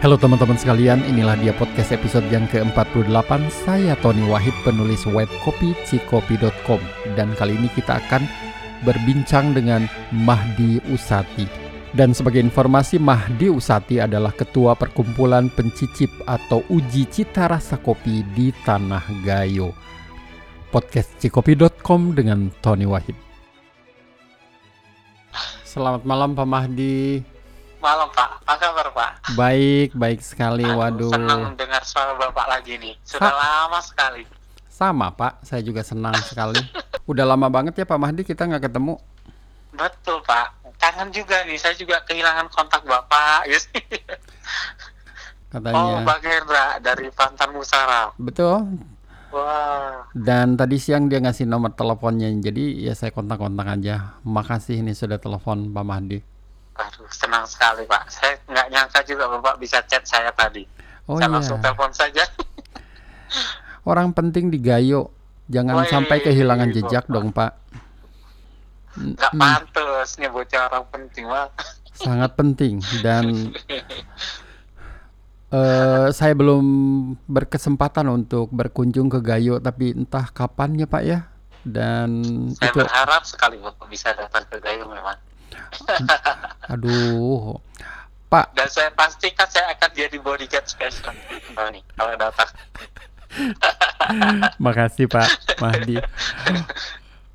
Halo teman-teman sekalian, inilah dia podcast episode yang ke-48. Saya Tony Wahid, penulis web kopi cikopi.com Dan kali ini kita akan berbincang dengan Mahdi Usati. Dan sebagai informasi, Mahdi Usati adalah ketua perkumpulan pencicip atau uji cita rasa kopi di Tanah Gayo. Podcast cikopi.com dengan Tony Wahid. Selamat malam Pak Mahdi Malam Pak, apa kabar Pak? Baik, baik sekali. Aduh, Waduh. Senang dengar suara Bapak lagi nih. Sudah Sa- lama sekali. Sama Pak, saya juga senang sekali. Udah lama banget ya Pak Mahdi kita nggak ketemu. Betul Pak. Kangen juga nih, saya juga kehilangan kontak Bapak. Yes. Oh, Katanya. Pak Hendra dari Pantan Musara. Betul. Wah, Dan tadi siang dia ngasih nomor teleponnya, jadi ya saya kontak-kontak aja. Makasih ini sudah telepon Pak Mahdi. Aduh senang sekali Pak. Saya nggak nyangka juga Bapak bisa chat saya tadi. Oh saya iya. langsung telepon saja. Orang penting di Gayo. Jangan Woi, sampai kehilangan jejak Bapak. dong Pak. Nggak Hmm, pantas nyebutnya orang penting Pak. sangat penting dan eh saya belum berkesempatan untuk berkunjung ke Gayo tapi entah kapan ya Pak ya. Dan Saya itu berharap sekali Bapak bisa datang ke Gayo memang. aduh. Pak, Dan saya pastikan saya akan jadi bodyguard spesial. Oh, nih, kalau datang. makasih Pak Mahdi.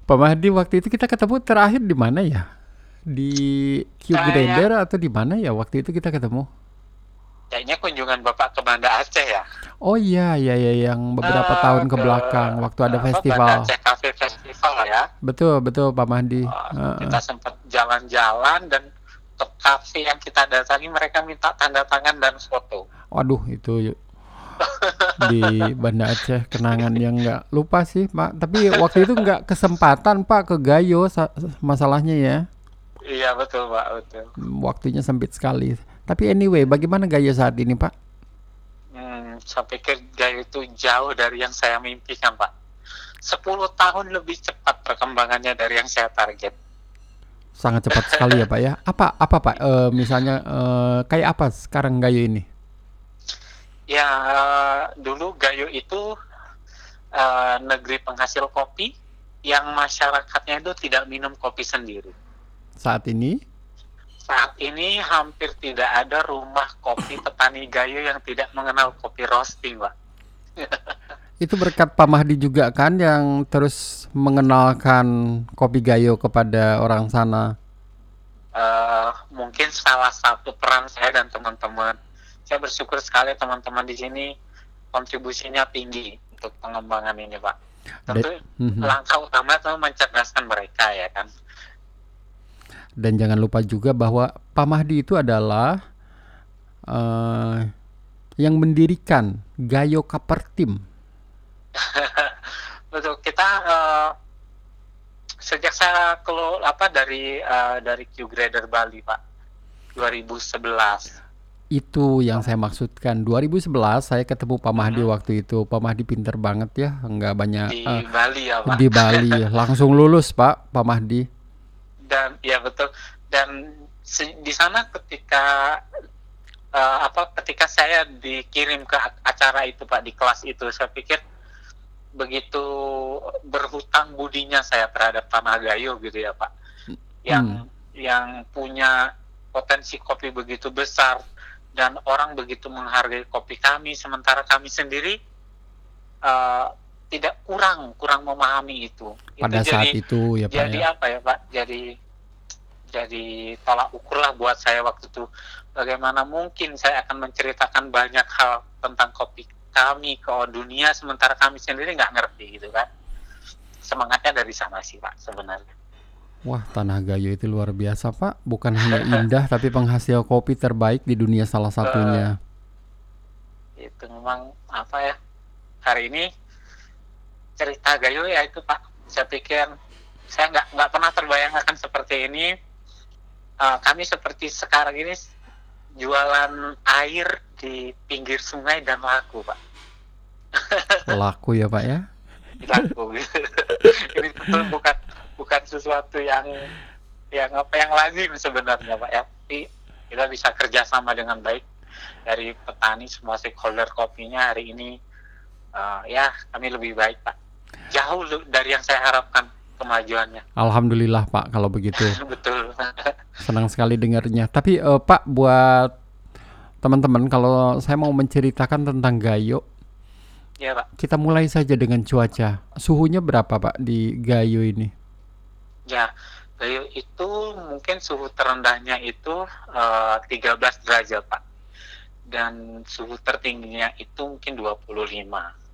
Pak Mahdi waktu itu kita ketemu terakhir di mana ya? Di Q atau di mana ya waktu itu kita ketemu? Kayaknya kunjungan Bapak ke Banda Aceh ya. Oh iya iya iya yang beberapa Eh, tahun ke belakang waktu ada festival. Banda Aceh Cafe Festival ya. Betul betul Pak Mahdi. Uh, Heeh. kita sempat jalan-jalan dan ke kafe yang kita datangi mereka minta tanda tangan dan foto. Waduh itu di Banda Aceh kenangan yang nggak lupa sih Pak. Tapi waktu itu nggak kesempatan Pak ke Gayo sa- masalahnya ya. Iya betul Pak, betul. Waktunya sempit sekali. Tapi anyway, bagaimana Gayo saat ini Pak? Hmm, saya pikir Gayo itu jauh dari yang saya mimpikan Pak. 10 tahun lebih cepat perkembangannya dari yang saya target. Sangat cepat sekali ya Pak ya. Apa apa Pak? Eh, misalnya eh, kayak apa sekarang Gayo ini? Ya, dulu Gayo itu eh, negeri penghasil kopi yang masyarakatnya itu tidak minum kopi sendiri. Saat ini? Saat ini hampir tidak ada rumah kopi petani Gayo yang tidak mengenal kopi roasting, Pak. Itu berkat Pak Mahdi juga kan yang terus mengenalkan kopi Gayo kepada orang sana. Eh, mungkin salah satu peran saya dan teman-teman. Saya bersyukur sekali teman-teman di sini kontribusinya tinggi untuk pengembangan ini, Pak. Tentu Mhm. langkah utama itu mencerdaskan mereka ya kan. Dan jangan lupa juga bahwa Pak Mahdi itu adalah eh, yang mendirikan Gayo Kapertim. Betul kita eh, sejak saya keluar apa dari eh, dari Q Grader Bali Pak 2011 Itu yang saya maksudkan. 2011 saya ketemu Pak Mahdi Mhm. waktu itu. Pak Mahdi pinter banget ya, nggak banyak di eh, Bali ya Pak di Bali. Langsung lulus Pak, Pak Mahdi. Dan ya betul. Dan se- di sana ketika eh, apa ketika saya dikirim ke acara itu Pak di kelas itu saya pikir begitu berhutang budinya saya terhadap Tanah Gayo gitu ya Pak. Yang yang punya potensi kopi begitu besar dan orang begitu menghargai kopi kami sementara kami sendiri eh, tidak kurang kurang memahami itu Pada itu saat jadi itu ya Pak jadi ya. apa ya Pak jadi jadi tolak ukur lah buat saya waktu itu bagaimana mungkin saya akan menceritakan banyak hal tentang kopi kami ke dunia sementara kami sendiri nggak ngerti gitu kan semangatnya dari sana sih Pak sebenarnya Wah, Tanah Gayo itu luar biasa, Pak. Bukan hanya indah tapi penghasil kopi terbaik di dunia salah satunya. itu memang apa ya hari ini cerita Gayo ya itu Pak. Saya pikir saya nggak nggak pernah terbayangkan seperti ini. Eh, kami seperti sekarang ini jualan air di pinggir sungai dan laku Pak. Laku ya, Pak ya. laku. Ini betul bukan bukan sesuatu yang yang apa yang lazim sebenarnya Pak ya. Tapi kita bisa kerjasama dengan baik dari petani semua stakeholder kopinya hari ini. Uh, ya kami lebih baik Pak. Jauh dari yang saya harapkan kemajuannya. Alhamdulillah Pak kalau begitu. Betul. Senang sekali dengarnya. Tapi uh, Pak buat teman-teman kalau saya mau menceritakan tentang Gayo, ya Pak. Kita mulai saja dengan cuaca. Suhunya berapa Pak di Gayo ini? Ya, Gayo itu mungkin suhu terendahnya itu uh, 13 derajat Pak. Dan suhu tertingginya itu mungkin 25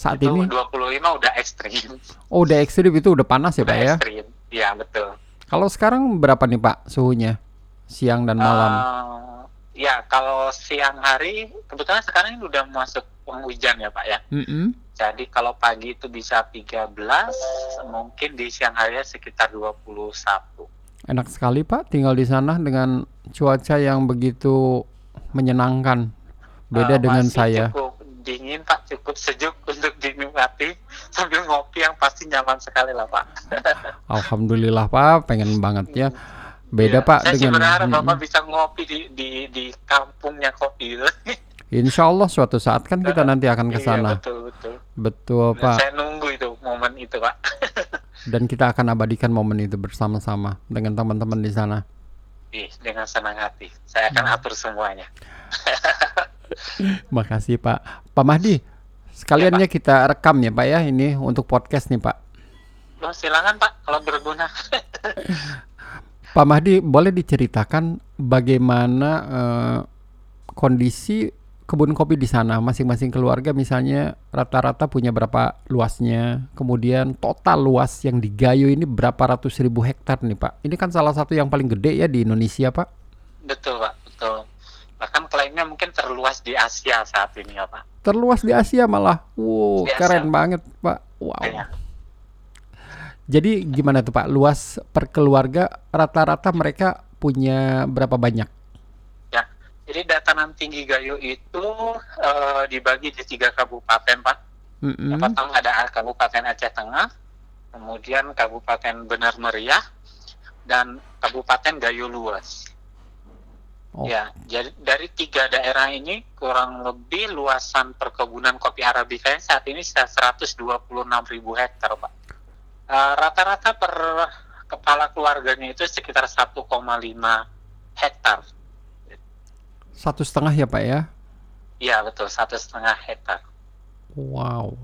saat itu ini 25 udah ekstrim. Oh, udah ekstrim itu udah panas ya, udah Pak ya? Ekstrim. Iya, betul. Kalau sekarang berapa nih, Pak, suhunya? Siang dan malam? Uh, ya, kalau siang hari kebetulan sekarang ini udah masuk penghujan ya, Pak ya. Mm -hmm. Jadi kalau pagi itu bisa 13, mungkin di siang hari sekitar 21. Enak sekali, Pak, tinggal di sana dengan cuaca yang begitu menyenangkan. Beda uh, dengan saya. Cukup dingin pak cukup sejuk untuk dinikmati sambil ngopi yang pasti nyaman sekali lah pak Alhamdulillah pak pengen banget ya beda ya, pak saya dengan berharap hmm. bapak bisa ngopi di di di kampungnya kopi itu Insya Allah suatu saat kan kita nanti akan ke iya, sana. Iya, betul betul. Betul pak. Saya nunggu itu momen itu pak. Dan kita akan abadikan momen itu bersama-sama dengan teman-teman di sana. Dengan senang hati. Saya akan atur semuanya. Makasih Pak. Pak Mahdi, sekaliannya ya, kita rekam ya Pak ya ini untuk podcast nih Pak. Oh, silakan Pak kalau berguna. Pak Mahdi boleh diceritakan bagaimana uh, kondisi kebun kopi di sana masing-masing keluarga misalnya rata-rata punya berapa luasnya kemudian total luas yang digayu ini berapa ratus ribu hektar nih Pak ini kan salah satu yang paling gede ya di Indonesia Pak betul Pak betul bahkan klaimnya mungkin terluas di Asia saat ini ya Pak. Terluas di Asia malah. Wow Asia. keren banget Pak. Wow. Ya. jadi gimana tuh Pak? Luas per keluarga rata-rata mereka punya berapa banyak? Ya jadi dataran tinggi Gayo itu uh, dibagi di tiga kabupaten Pak. Mm -hmm. yang pertama ada Kabupaten Aceh Tengah kemudian Kabupaten Benar Meriah dan Kabupaten Gayo Luas Oh. Ya, jadi dari tiga daerah ini kurang lebih luasan perkebunan kopi arabica saat ini sekitar 126 ribu hektar, Pak. Eh, rata-rata uh, per kepala keluarganya itu sekitar 1,5 hektar. Satu setengah ya, Pak ya? Iya betul, satu setengah hektar. Wow,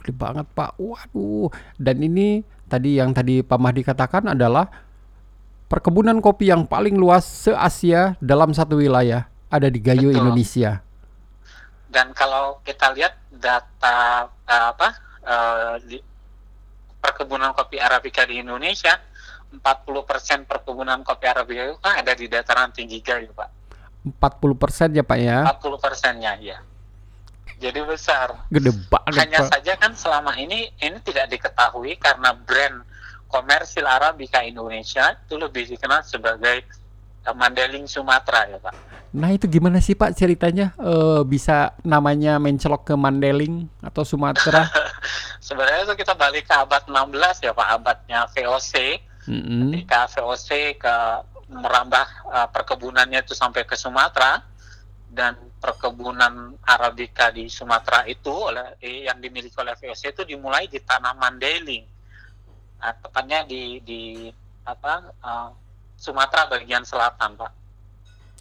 gede banget Pak. Waduh, dan ini tadi yang tadi Pak Mahdi katakan adalah perkebunan kopi yang paling luas se-Asia dalam satu wilayah ada di Gayo Betul. Indonesia. Dan kalau kita lihat data uh, apa uh, di perkebunan kopi arabica di Indonesia, 40% perkebunan kopi arabica itu kan ada di dataran tinggi Gayo, Pak. 40% ya, Pak ya? 40 persennya, ya. Jadi besar. Gede banget. Hanya Pak. saja kan selama ini ini tidak diketahui karena brand komersil Arabica Indonesia itu lebih dikenal sebagai uh, Mandeling Sumatera ya Pak. Nah itu gimana sih Pak ceritanya uh, bisa namanya mencelok ke Mandeling atau Sumatera? Sebenarnya itu kita balik ke abad 16 ya Pak, abadnya VOC. Mm-hmm. Ketika VOC ke merambah uh, perkebunannya itu sampai ke Sumatera dan perkebunan Arabica di Sumatera itu oleh eh, yang dimiliki oleh VOC itu dimulai di tanah Mandeling uh, tepatnya di di apa uh, Sumatera bagian selatan pak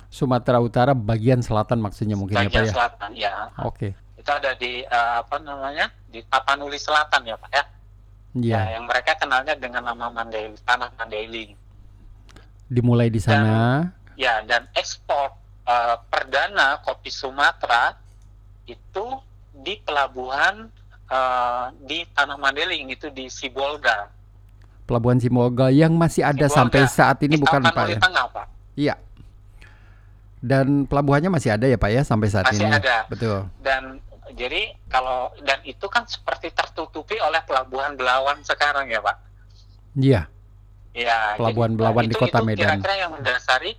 Sumatera Utara bagian selatan maksudnya mungkin bagian ya pak ya selatan ya oke okay. itu ada di uh, apa namanya di Tapanuli Selatan ya pak ya Iya. Ya, yang mereka kenalnya dengan nama Mandailing, tanah Mandailing. Dimulai di sana. Dan, ya, dan ekspor uh, perdana kopi Sumatera itu di pelabuhan uh, di tanah Mandailing itu di Sibolga. Pelabuhan Simolga yang masih ada Simolga. sampai saat ini bukan Pak ya? Tengah, Pak. Iya. Dan pelabuhannya masih ada ya Pak ya sampai saat masih ini. Masih ada. Betul. Dan jadi kalau dan itu kan seperti tertutupi oleh pelabuhan Belawan sekarang ya Pak. Iya. Iya. Pelabuhan jadi, Belawan itu, di Kota itu Medan. Kira-kira yang mendasari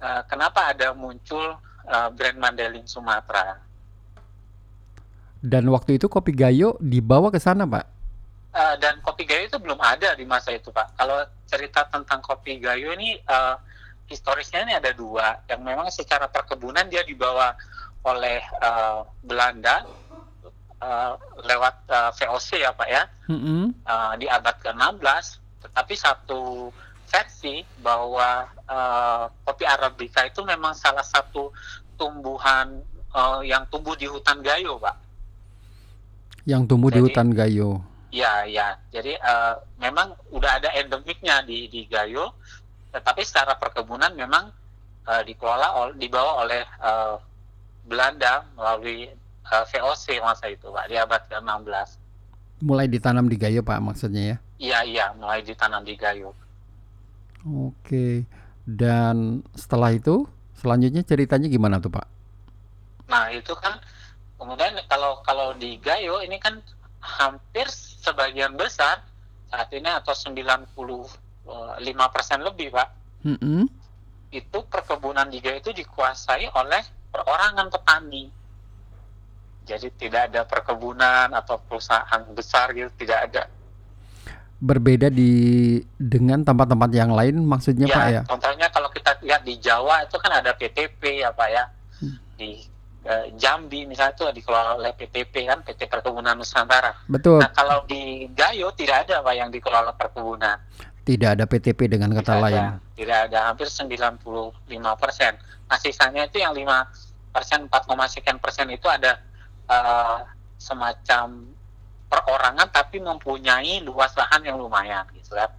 uh, kenapa ada muncul uh, brand Mandeling Sumatera. Dan waktu itu kopi Gayo dibawa ke sana Pak. Uh, dan kopi gayo itu belum ada di masa itu pak. Kalau cerita tentang kopi gayo ini uh, historisnya ini ada dua yang memang secara perkebunan dia dibawa oleh uh, Belanda uh, lewat uh, VOC ya Pak ya Mm-mm. uh, di abad ke-16 tetapi satu versi bahwa uh, kopi arabica itu memang salah satu tumbuhan uh, yang tumbuh di hutan gayo Pak Yang tumbuh di Jadi- hutan Gayo. Ya, ya. Jadi eh, memang udah ada endemiknya di di Gayo, tetapi secara perkebunan memang eh, dikelola ol- dibawa oleh eh, Belanda melalui eh, VOC masa itu, Pak, di abad ke-16. Mulai ditanam di Gayo, Pak, maksudnya ya. Iya, iya, mulai ditanam di Gayo. Oke. Dan setelah itu, selanjutnya ceritanya gimana tuh, Pak? Nah, itu kan kemudian kalau kalau di Gayo ini kan hampir sebagian besar saat ini atau 95% lebih, Pak. Mm-mm. itu perkebunan Gayo itu dikuasai oleh perorangan petani. Jadi tidak ada perkebunan atau perusahaan besar gitu, tidak ada. Berbeda di dengan tempat-tempat yang lain, maksudnya, Pak ya. contohnya kalau kita lihat di Jawa itu kan ada PTP ya Pak ya. Hmm. Di eh, Jambi misalnya itu dikelola oleh PTP kan, PT Perkebunan Nusantara. Betul. Nah kalau di Gayo tidak ada Pak yang dikelola perkebunan. Tidak ada PTP dengan kata Tidak ada. lain. Tidak ada hampir 95 persen. Nah sisanya itu yang 5 persen, 4, sekian persen itu ada eh, semacam perorangan tapi mempunyai luas lahan yang lumayan gitu kan.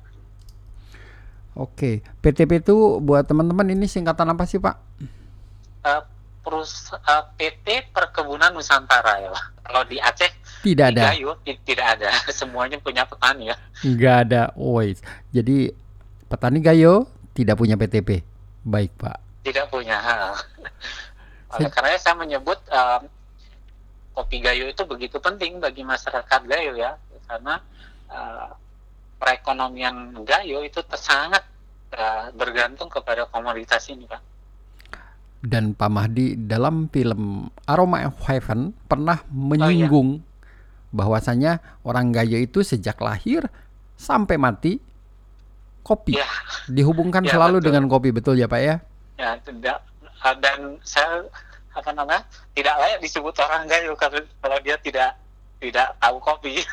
Oke. PTP itu buat teman-teman ini singkatan apa sih, Pak? Eh, perus eh, PT Perkebunan Nusantara ya Pak. Kalau di Aceh Tidak di ada. Gayo ti- tidak ada. Semuanya punya petani ya. Nggak ada. Wait. Jadi petani Gayo tidak punya PTP. Baik, Pak. Tidak punya. Oleh karena saya menyebut eh, kopi Gayo itu begitu penting bagi masyarakat Gayo ya, karena eh, perekonomian Gayo itu sangat eh, bergantung kepada komoditas ini, Pak. Dan Pak Mahdi dalam film Aroma of Heaven pernah menyinggung bahwasanya orang Gayo itu sejak lahir sampai mati kopi Ya, dihubungkan Ya, selalu betul. dengan kopi betul ya Pak ya? ya tidak eh, dan saya apa namanya tidak layak disebut orang Gayo kalau kalau dia tidak tidak tahu kopi.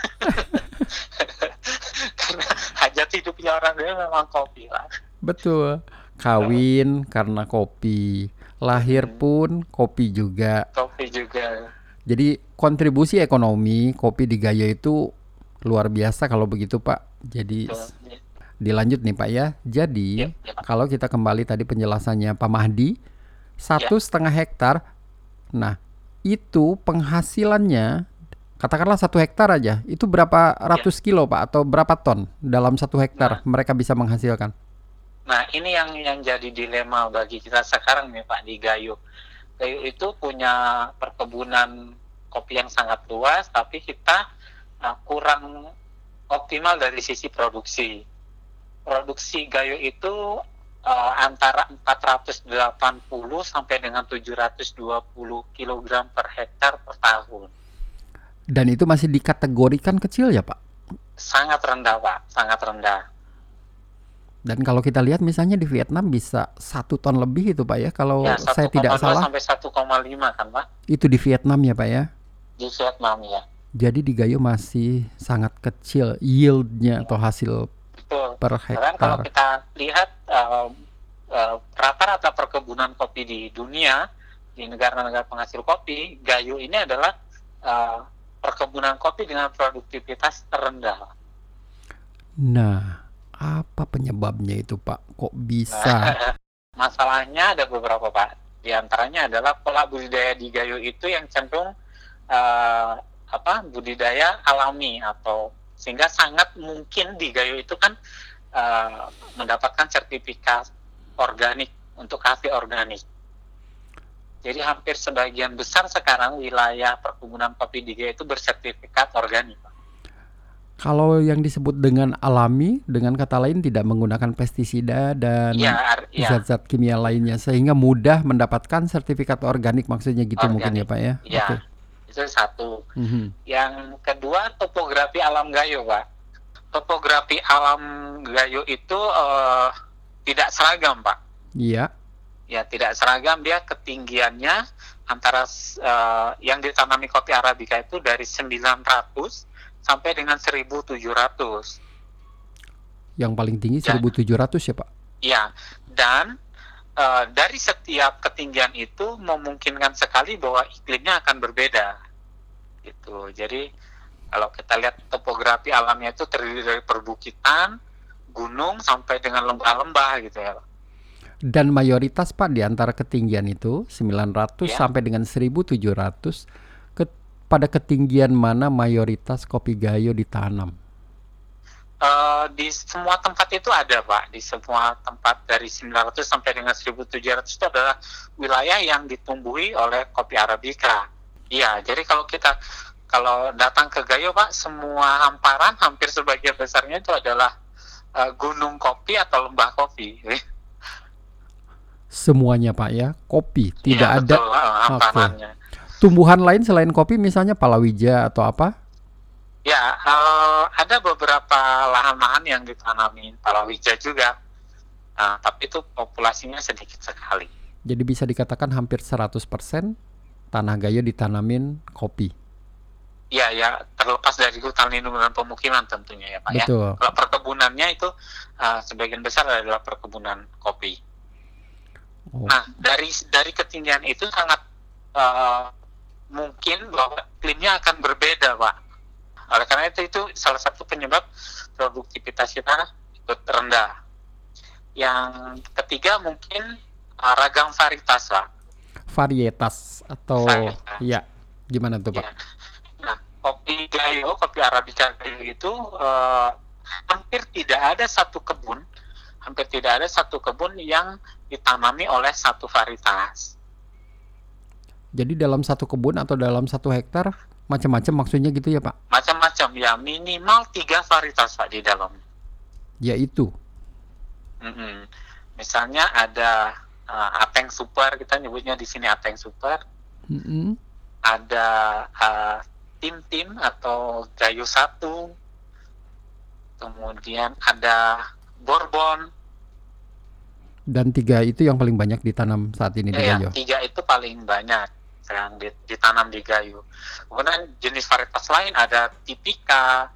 karena hajat hidupnya orang Gayo memang kopi, Pak. Betul. Kawin karena kopi, lahir Hmm. pun kopi juga. Kopi juga. Jadi kontribusi ekonomi kopi di Gayo itu luar biasa kalau begitu Pak. Jadi Betul. dilanjut nih Pak ya. Jadi Ya, ya, Pak. kalau kita kembali tadi penjelasannya Pak Mahdi, satu setengah hektar. Nah itu penghasilannya katakanlah satu hektar aja, itu berapa ratus kilo Pak atau berapa ton dalam satu hektar mereka bisa menghasilkan? Nah, ini yang yang jadi dilema bagi kita sekarang nih Pak di Gayo. Gayo itu punya perkebunan kopi yang sangat luas, tapi kita uh, kurang optimal dari sisi produksi. Produksi Gayo itu uh, antara 480 sampai dengan 720 kg per hektar per tahun. Dan itu masih dikategorikan kecil ya Pak? Sangat rendah Pak, sangat rendah. Dan kalau kita lihat misalnya di Vietnam bisa satu ton lebih itu Pak ya kalau ya, saya tidak 1,2 salah sampai 1,5 kan Pak itu di Vietnam ya Pak ya. di Vietnam ya. Jadi di Gayo masih sangat kecil yieldnya atau hasil Betul. per Karena kalau hektar. kita lihat uh, uh, rata-rata perkebunan kopi di dunia di negara-negara penghasil kopi, Gayo ini adalah uh, perkebunan kopi dengan produktivitas terendah. Nah, apa penyebabnya itu Pak? Kok bisa? Masalahnya ada beberapa Pak. Di antaranya adalah pola budidaya di Gayo itu yang cenderung uh, apa budidaya alami atau sehingga sangat mungkin di Gayo itu kan uh, mendapatkan sertifikat organik untuk kafe organik. Jadi hampir sebagian besar sekarang wilayah perkebunan kopi di Gayo itu bersertifikat organik. Pak. Kalau yang disebut dengan alami, dengan kata lain tidak menggunakan pestisida dan Iya, iya, zat-zat kimia lainnya sehingga mudah mendapatkan sertifikat organik maksudnya gitu mungkin ya Organik. Pak ya. iya. Oke. Itu satu. Mhm. Yang kedua topografi alam Gayo, Pak. Topografi alam Gayo itu eh, tidak seragam, Pak. Iya. Ya tidak seragam dia ketinggiannya antara uh, yang ditanami kopi arabica itu dari 900 sampai dengan 1700. Yang paling tinggi dan, 1700 ya Pak? Iya. Dan uh, dari setiap ketinggian itu memungkinkan sekali bahwa iklimnya akan berbeda. Gitu. Jadi kalau kita lihat topografi alamnya itu terdiri dari perbukitan, gunung sampai dengan lembah-lembah gitu ya. Dan mayoritas Pak di antara ketinggian itu 900 ya. sampai dengan 1700 ke, pada ketinggian mana mayoritas kopi gayo ditanam? Uh, di semua tempat itu ada Pak, di semua tempat dari 900 sampai dengan 1700 itu adalah wilayah yang ditumbuhi oleh kopi arabica. Iya, jadi kalau kita kalau datang ke Gayo Pak, semua hamparan hampir sebagian besarnya itu adalah uh, gunung kopi atau lembah kopi. Semuanya Pak ya, kopi, tidak ya, ada betul, hamparannya. Okay. Tumbuhan lain selain kopi misalnya palawija atau apa? Ya, uh, ada beberapa lahan-lahan yang ditanami palawija juga, uh, tapi itu populasinya sedikit sekali. Jadi bisa dikatakan hampir 100% tanah Gayo ditanamin kopi. Ya, ya terlepas dari hutan lindung dan pemukiman tentunya ya Pak ya. Betul. ya. Kalau perkebunannya itu uh, sebagian besar adalah perkebunan kopi. Oh. Nah, dari dari ketinggian itu sangat uh, mungkin bahwa iklimnya akan berbeda, Pak oleh karena itu itu salah satu penyebab produktivitas kita ikut rendah. Yang ketiga mungkin uh, ragam varietas, Pak. Varietas atau varietas. ya gimana tuh, Pak? Ya. Nah, kopi gayo, kopi arabica gayo itu uh, hampir tidak ada satu kebun, hampir tidak ada satu kebun yang ditanami oleh satu varietas. Jadi dalam satu kebun atau dalam satu hektar Macam-macam maksudnya gitu ya Pak? Macam-macam ya, minimal tiga varietas Pak di dalam. Ya itu. Mm -hmm. Misalnya ada uh, Ateng Super, kita nyebutnya di sini Ateng Super. Mm -hmm. Ada uh, Tim Tim atau Gayo Satu. Kemudian ada Bourbon. Dan tiga itu yang paling banyak ditanam saat ini ya, di Gayo? tiga itu paling banyak yang ditanam di Gayo. Kemudian jenis varietas lain ada tipika,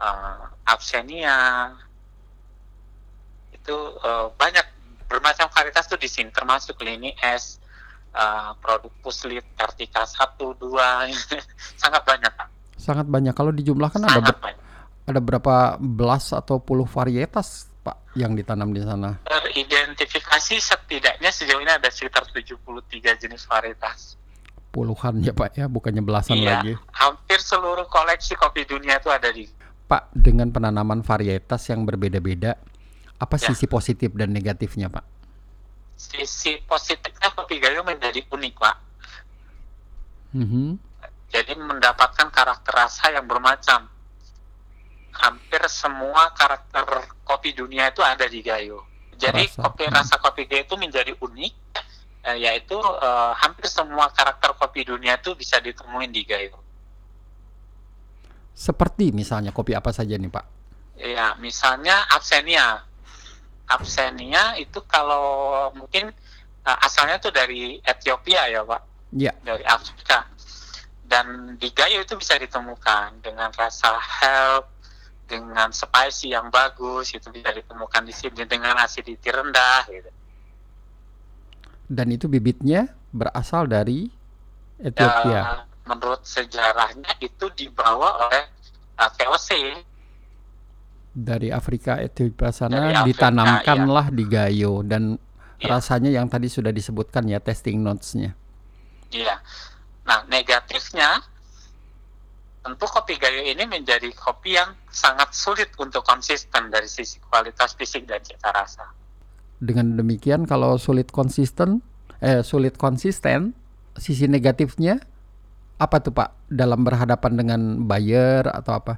uh, absenia, itu uh, banyak bermacam varietas tuh di sini termasuk lini S, uh, produk puslit, kartika satu dua sangat banyak. Sangat banyak. Kalau dijumlahkan sangat ada ber ada berapa belas atau puluh varietas Pak yang ditanam di sana? Teridentifikasi setidaknya sejauh ini ada sekitar 73 jenis varietas puluhan ya Pak ya, bukannya belasan iya, lagi. Hampir seluruh koleksi kopi dunia itu ada di. Pak, dengan penanaman varietas yang berbeda-beda, apa ya. sisi positif dan negatifnya Pak? Sisi positifnya kopi gayo menjadi unik Pak. Mm -hmm. Jadi mendapatkan karakter rasa yang bermacam. Hampir semua karakter kopi dunia itu ada di gayo. Jadi rasa. kopi rasa kopi gayo itu menjadi unik eh, yaitu eh, hampir semua karakter kopi dunia itu bisa ditemuin di Gayo. Seperti misalnya kopi apa saja nih Pak? Ya, misalnya Absenia. Absenia itu kalau mungkin uh, asalnya tuh dari Ethiopia ya Pak. Iya. Dari Afrika. Dan di Gayo itu bisa ditemukan dengan rasa help, dengan spicy yang bagus itu bisa ditemukan di sini dengan acidity rendah gitu dan itu bibitnya berasal dari Ethiopia. Ya, menurut sejarahnya itu dibawa oleh uh, VOC dari Afrika Ethiopia sana Afrika, ditanamkanlah ya. di Gayo dan ya. rasanya yang tadi sudah disebutkan ya testing notes-nya. Iya. Nah, negatifnya tentu kopi Gayo ini menjadi kopi yang sangat sulit untuk konsisten dari sisi kualitas fisik dan cita rasa dengan demikian kalau sulit konsisten eh sulit konsisten sisi negatifnya apa tuh Pak dalam berhadapan dengan buyer atau apa?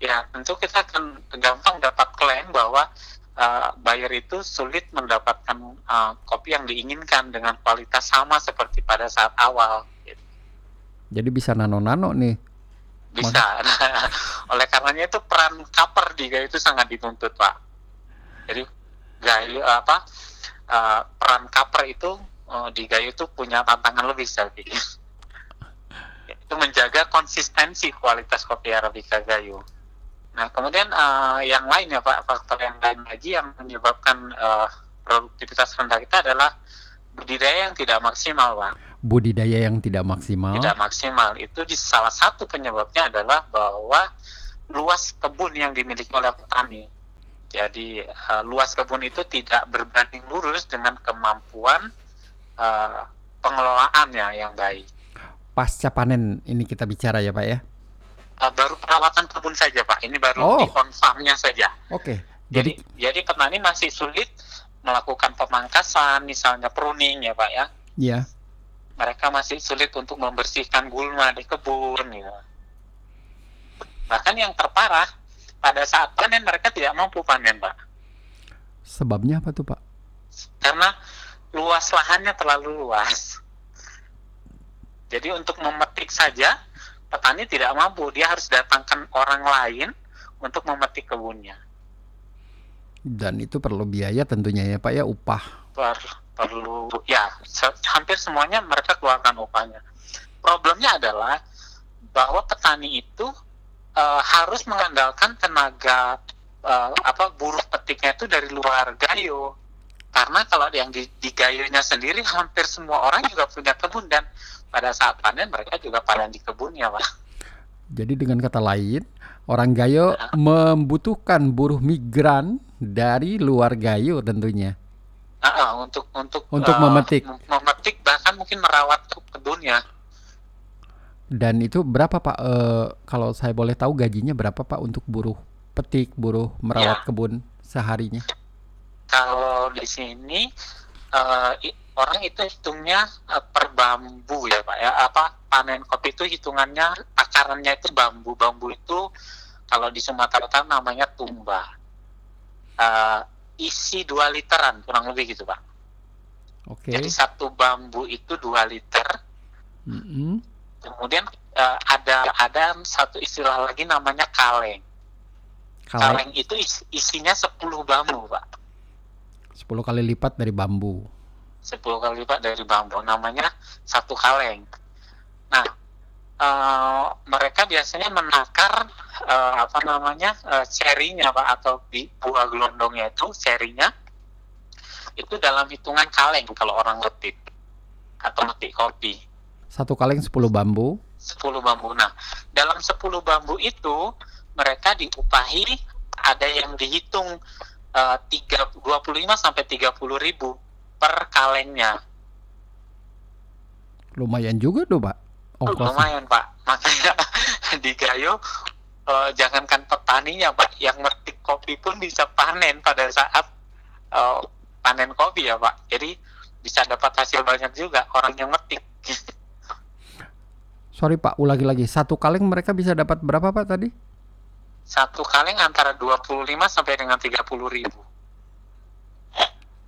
Ya tentu kita akan gampang dapat klaim bahwa uh, buyer itu sulit mendapatkan uh, kopi yang diinginkan dengan kualitas sama seperti pada saat awal. Gitu. Jadi bisa nano-nano nih. Bisa. Oleh karenanya itu peran cover di itu sangat dituntut Pak. Jadi gayo apa uh, peran kaper itu uh, di Gayo itu punya tantangan lebih saya pikir. itu menjaga konsistensi kualitas kopi Arabica Gayo. Nah, kemudian uh, yang lain ya Pak, faktor yang lain lagi yang menyebabkan uh, produktivitas rendah kita adalah budidaya yang tidak maksimal, Pak. Budidaya yang tidak maksimal. Tidak maksimal itu di salah satu penyebabnya adalah bahwa luas kebun yang dimiliki oleh petani. Jadi uh, luas kebun itu tidak berbanding lurus dengan kemampuan uh, pengelolaannya yang baik. Pasca panen ini kita bicara ya Pak ya? Uh, baru perawatan kebun saja Pak. Ini baru oh. di farmnya saja. Oke. Okay. Jadi jadi petani masih sulit melakukan pemangkasan, misalnya pruning ya Pak ya. Iya. Mereka masih sulit untuk membersihkan gulma di kebun ya. Bahkan yang terparah pada saat panen mereka tidak mampu panen Pak. Sebabnya apa tuh Pak? Karena luas lahannya terlalu luas. Jadi untuk memetik saja petani tidak mampu, dia harus datangkan orang lain untuk memetik kebunnya. Dan itu perlu biaya tentunya ya Pak ya upah. Per, perlu ya hampir semuanya mereka keluarkan upahnya. Problemnya adalah bahwa petani itu uh, harus mengandalkan tenaga uh, apa buruh petiknya itu dari luar gayo. Karena kalau yang di, di gayonya sendiri hampir semua orang juga punya kebun dan pada saat panen mereka juga panen di kebunnya, Pak. Jadi dengan kata lain, orang Gayo nah. membutuhkan buruh migran dari luar Gayo tentunya. Uh, untuk untuk untuk uh, memetik memetik bahkan mungkin merawat kebunnya. Dan itu berapa Pak? Uh, kalau saya boleh tahu gajinya berapa Pak untuk buruh petik, buruh merawat ya. kebun seharinya? Kalau di sini uh, orang itu hitungnya uh, per bambu ya Pak ya. Apa panen kopi itu hitungannya akarannya itu bambu. Bambu itu kalau di Sumatera Utara namanya tumba uh, isi 2 literan kurang lebih gitu pak. Oke. Okay. Jadi satu bambu itu 2 liter. Mm -hmm. Kemudian uh, ada ada satu istilah lagi namanya kaleng. Kaleng, kaleng itu is, isinya 10 bambu pak. 10 kali lipat dari bambu. 10 kali lipat dari bambu namanya satu kaleng. Nah, uh, mereka biasanya menakar uh, apa namanya uh, serinya pak atau di buah gelondongnya itu serinya itu dalam hitungan kaleng kalau orang ngetik atau ngetik kopi. Satu kaleng 10 bambu. 10 bambu. Nah, dalam 10 bambu itu mereka diupahi ada yang dihitung uh, 3, 25 sampai 30 ribu per kalengnya. Lumayan juga tuh, Pak. Oh, lumayan Pak. Makanya di Gayo uh, jangankan petaninya Pak, yang metik kopi pun bisa panen pada saat uh, panen kopi ya Pak. Jadi bisa dapat hasil banyak juga orang yang metik. Sorry Pak, ulangi lagi. Satu kaleng mereka bisa dapat berapa Pak tadi? Satu kaleng antara 25 sampai dengan 30 ribu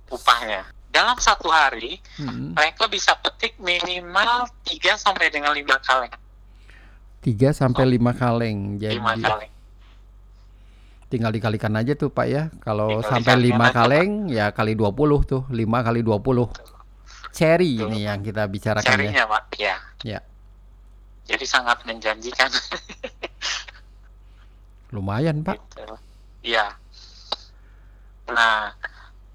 upahnya dalam satu hari hmm. mereka bisa petik minimal 3 sampai dengan 5 kaleng. 3 sampai oh. 5 kaleng. Jadi 5 kaleng. Tinggal dikalikan aja tuh Pak ya. Kalau sampai 5 kaleng ya kali 20 tuh. 5 kali 20. Cherry ini yang kita bicarakan Cherry-nya, ya. Pak. Ya. Ya. Jadi sangat menjanjikan. Lumayan, Pak. Iya. Gitu. Nah,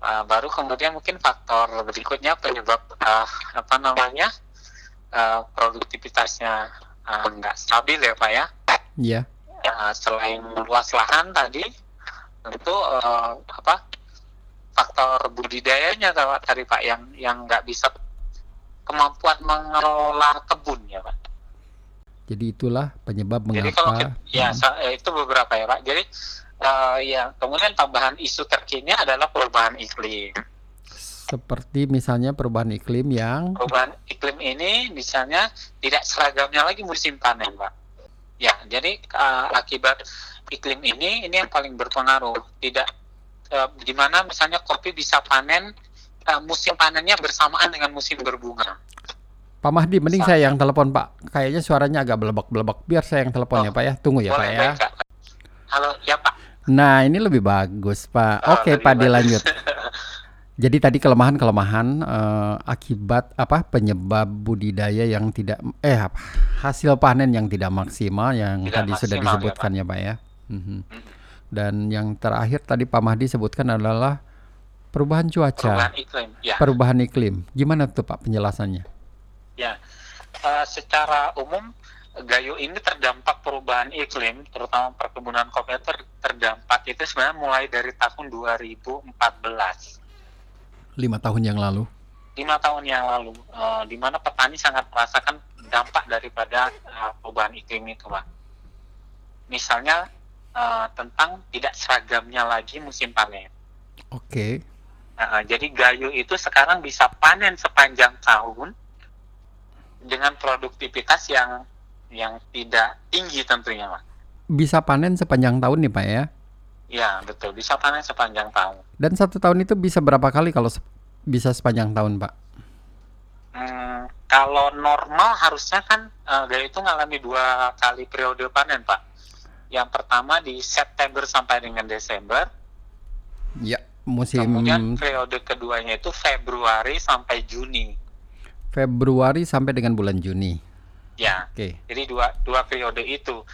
uh, baru kemudian mungkin faktor berikutnya penyebab uh, apa namanya uh, produktivitasnya uh, nggak stabil ya pak ya iya yeah. uh, selain luas lahan tadi tentu uh, apa faktor budidayanya tadi pak yang yang nggak bisa kemampuan mengelola kebun ya pak jadi itulah penyebab mengapa jadi kalau ya hmm. itu beberapa ya pak. Jadi uh, ya kemudian tambahan isu terkini adalah perubahan iklim. Seperti misalnya perubahan iklim yang perubahan iklim ini misalnya tidak seragamnya lagi musim panen pak. Ya jadi uh, akibat iklim ini ini yang paling berpengaruh. Tidak uh, di mana misalnya kopi bisa panen uh, musim panennya bersamaan dengan musim berbunga Pak Mahdi, mending saya yang telepon Pak. Kayaknya suaranya agak belebak-belebak. Biar saya yang telepon oh, ya Pak ya. Tunggu ya Pak ya. Halo, ya Pak. Nah, ini lebih bagus, Pak. Oh, Oke, Pak, dilanjut. Jadi tadi kelemahan-kelemahan eh, akibat apa penyebab budidaya yang tidak eh apa hasil panen yang tidak maksimal yang Tidak tadi sudah maksimal, ya, disebutkan ya Pak ya. Mhm. Mhm. Dan yang terakhir tadi Pak Mahdi sebutkan adalah perubahan cuaca, perubahan iklim ya perubahan iklim. Gimana tuh Pak penjelasannya? Ya Eh, secara umum Gayo ini terdampak perubahan iklim terutama perkebunan kopi ter- terdampak itu sebenarnya mulai dari tahun 2014 Lima tahun yang lalu. lima tahun yang lalu eh, di mana petani sangat merasakan dampak daripada eh, perubahan iklim itu pak misalnya eh, tentang tidak seragamnya lagi musim panen Oke. Nah, jadi gayo itu sekarang bisa panen sepanjang tahun dengan produktivitas yang yang tidak tinggi tentunya, Pak. Bisa panen sepanjang tahun nih Pak ya. Ya, betul. Bisa panen sepanjang tahun. Dan satu tahun itu bisa berapa kali kalau se- bisa sepanjang tahun Pak? Hmm, kalau normal harusnya kan gayo itu ngalami dua kali periode panen, Pak. Yang pertama di September sampai dengan Desember, Ya. Musim kemudian periode keduanya itu Februari sampai Juni. Februari sampai dengan bulan Juni. Ya, Oke. Jadi dua dua periode itu.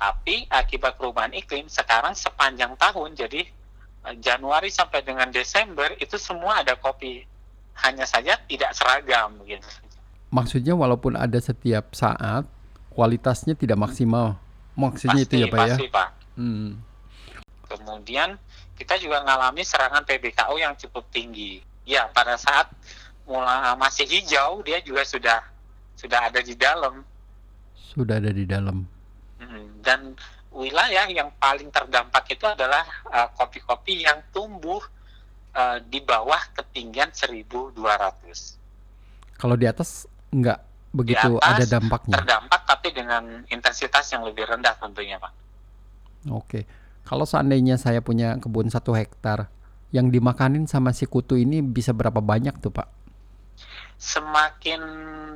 Tapi akibat perubahan iklim sekarang sepanjang tahun jadi eh, Januari sampai dengan Desember itu semua ada kopi. Hanya saja tidak seragam gitu. Maksudnya walaupun ada setiap saat kualitasnya tidak maksimal. Maksudnya itu ya Pak ya. pasti Pak. Hmm. Kemudian kita juga mengalami serangan PBKO yang cukup tinggi. Ya, pada saat mulai masih hijau dia juga sudah sudah ada di dalam Sudah ada di dalam. Dan wilayah yang paling terdampak itu adalah uh, kopi-kopi yang tumbuh uh, di bawah ketinggian 1200 Kalau di atas nggak begitu atas ada dampaknya. terdampak tapi dengan intensitas yang lebih rendah tentunya Pak Oke. Kalau seandainya saya punya kebun satu hektar, yang dimakanin sama si kutu ini bisa berapa banyak tuh Pak? Semakin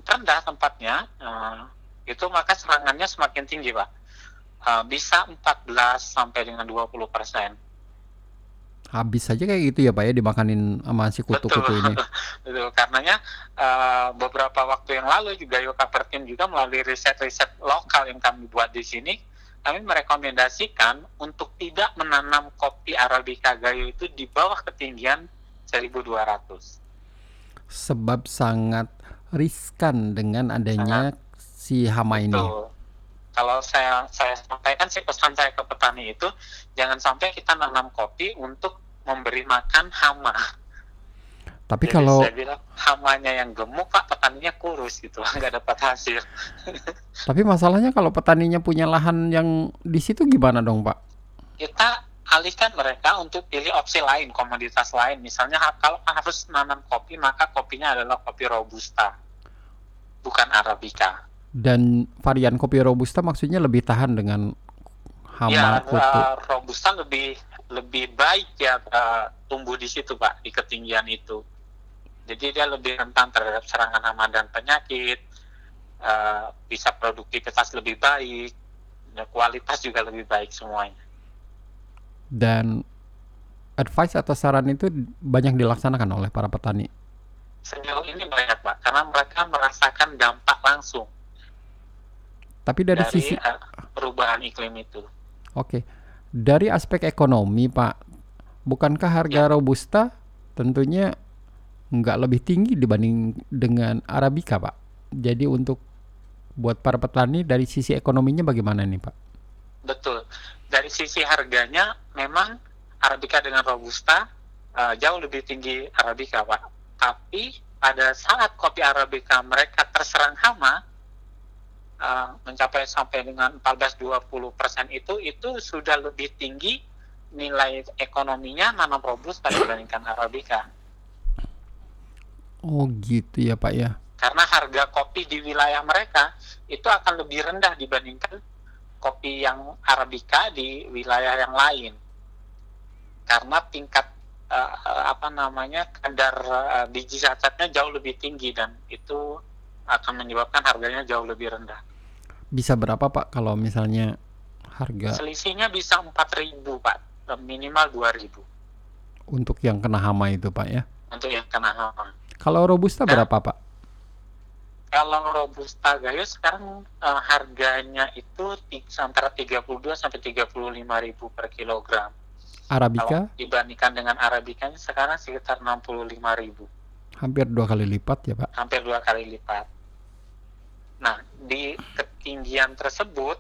rendah tempatnya uh, itu maka serangannya semakin tinggi Pak Uh, bisa 14 sampai dengan 20 persen Habis saja kayak gitu ya Pak ya dimakanin sama si kutu-kutu ini. Betul, karenanya eh, beberapa waktu yang lalu juga Yoka Pertim juga melalui riset-riset lokal yang kami buat di sini, kami merekomendasikan untuk tidak menanam kopi Arabica Gayo itu di bawah ketinggian 1200. Sebab sangat riskan dengan adanya si hama ini. Betul. Kalau saya saya sampaikan sih pesan saya ke petani itu jangan sampai kita nanam kopi untuk memberi makan hama. Tapi Jadi kalau saya bilang hamanya yang gemuk pak petaninya kurus gitu nggak dapat hasil. tapi masalahnya kalau petaninya punya lahan yang di situ gimana dong Pak? kita alihkan mereka untuk pilih opsi lain, komoditas lain. Misalnya kalau harus nanam kopi, maka kopinya adalah kopi robusta, bukan arabica. Dan varian kopi robusta maksudnya lebih tahan dengan hama ya, kutu. eh, robusta lebih lebih baik ya eh, tumbuh di situ, Pak, di ketinggian itu. Jadi dia lebih rentan terhadap serangan hama dan penyakit, eh, bisa produktivitas lebih baik, kualitas juga lebih baik semuanya. Dan advice atau saran itu banyak dilaksanakan oleh para petani. Sejauh ini banyak, Pak, karena mereka merasakan dampak langsung. Tapi dari, dari sisi uh, perubahan iklim itu. Oke. Dari aspek ekonomi, Pak, bukankah harga robusta tentunya nggak lebih tinggi dibanding dengan arabica, Pak? Jadi untuk buat para petani dari sisi ekonominya bagaimana nih, Pak? Betul. Dari sisi harganya memang arabica dengan robusta uh, jauh lebih tinggi arabica, Pak. Tapi pada saat kopi arabica mereka terserang hama uh, mencapai sampai dengan 14-20 persen itu itu sudah lebih tinggi nilai ekonominya nanam robusta dibandingkan arabica. Oh, gitu ya, Pak ya. karena harga kopi di wilayah mereka itu akan lebih rendah dibandingkan kopi yang arabica di wilayah yang lain karena tingkat eh, apa namanya kadar eh, biji cacatnya jauh lebih tinggi dan itu akan menyebabkan harganya jauh lebih rendah Bisa berapa, Pak, kalau misalnya harga selisihnya bisa 4.000 pak minimal 2.000 untuk yang kena hama itu, Pak ya? kena hama. Kalau robusta Nah. berapa pak? Kalau robusta gayo sekarang eh, harganya itu antara 32 sampai 35 ribu per kilogram. Arabica Kalau dibandingkan dengan Arabica sekarang sekitar 65 ribu, hampir dua kali lipat ya pak. hampir dua kali lipat. Nah, di ketinggian tersebut,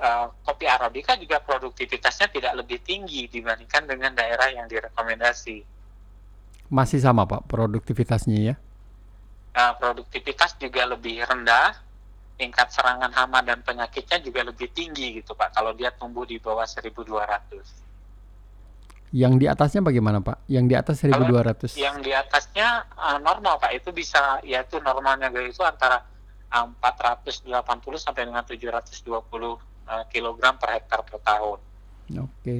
eh, kopi Arabica juga produktivitasnya tidak lebih tinggi dibandingkan dengan daerah yang direkomendasi. Masih sama pak produktivitasnya ya? Eh, produktivitas juga lebih rendah, tingkat serangan hama dan penyakitnya juga lebih tinggi gitu Pak, kalau dia tumbuh di bawah 1200. Yang di atasnya bagaimana pak? Yang di atas 1200. Yang di atasnya eh, normal Pak, itu bisa yaitu normalnya itu antara eh, 480 sampai dengan 720 eh, kilogram per hektar per tahun. Oke.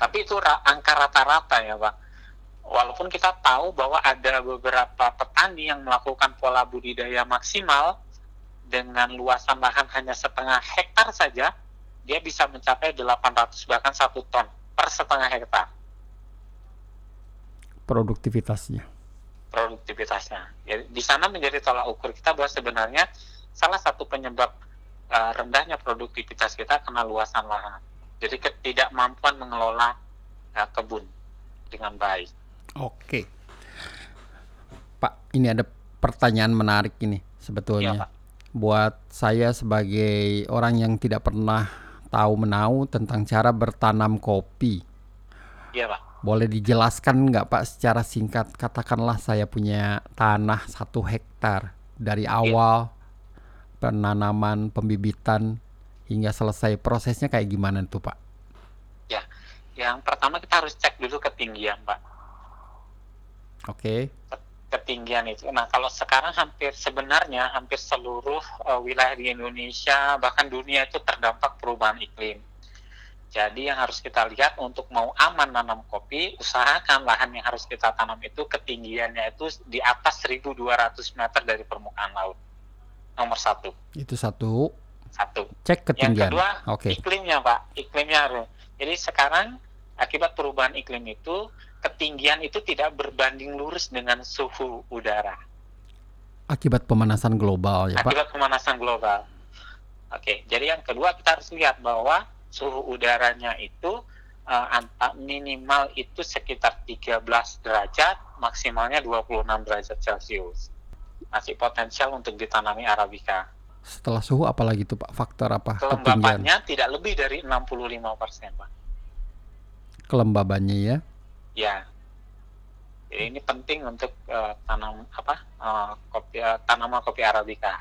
Tapi itu ra- angka rata-rata ya Pak. Walaupun kita tahu bahwa ada beberapa petani yang melakukan pola budidaya maksimal dengan luasan lahan hanya setengah hektar saja, dia bisa mencapai 800 bahkan satu ton per setengah hektar Produktivitasnya. produktivitasnya. Ya, di sana menjadi tolak ukur kita bahwa sebenarnya salah satu penyebab uh, rendahnya produktivitas kita karena luasan lahan. Jadi ketidakmampuan mengelola uh, kebun dengan baik. Oke. Pak, ini ada pertanyaan menarik ini Iya, sebetulnya. Pak. Buat saya sebagai orang yang tidak pernah tahu menau tentang cara bertanam kopi. Iya, Pak. Boleh dijelaskan nggak Pak secara singkat? Katakanlah saya punya tanah satu hektar dari awal penanaman, pembibitan hingga selesai prosesnya kayak gimana tuh Pak? Yang pertama kita harus cek dulu ketinggian, Pak. Oke, Ketinggian itu. Nah, kalau sekarang hampir sebenarnya hampir seluruh uh, wilayah di Indonesia bahkan dunia itu terdampak perubahan iklim. Jadi yang harus kita lihat untuk mau aman nanam kopi, usahakan lahan yang harus kita tanam itu ketinggiannya itu di atas 1.200 meter dari permukaan laut. Nomor satu. itu satu. Satu. Cek Yang ketinggian. kedua, Oke, iklimnya Pak, iklimnya harus. Jadi sekarang akibat perubahan iklim itu ketinggian itu tidak berbanding lurus dengan suhu udara akibat pemanasan global ya Pak. akibat pemanasan global. Oke, jadi yang kedua kita harus lihat bahwa suhu udaranya itu eh, anta- minimal itu sekitar 13 derajat, maksimalnya 26 derajat Celcius. Masih potensial untuk ditanami Arabica. Setelah suhu apalagi tuh Pak? Faktor apa? Ketinggian. Kelembabannya tidak lebih dari 65%, Pak. Kelembabannya ya. Ya. Jadi ini penting untuk eh, tanam apa? eh, kopi eh, tanaman kopi arabica.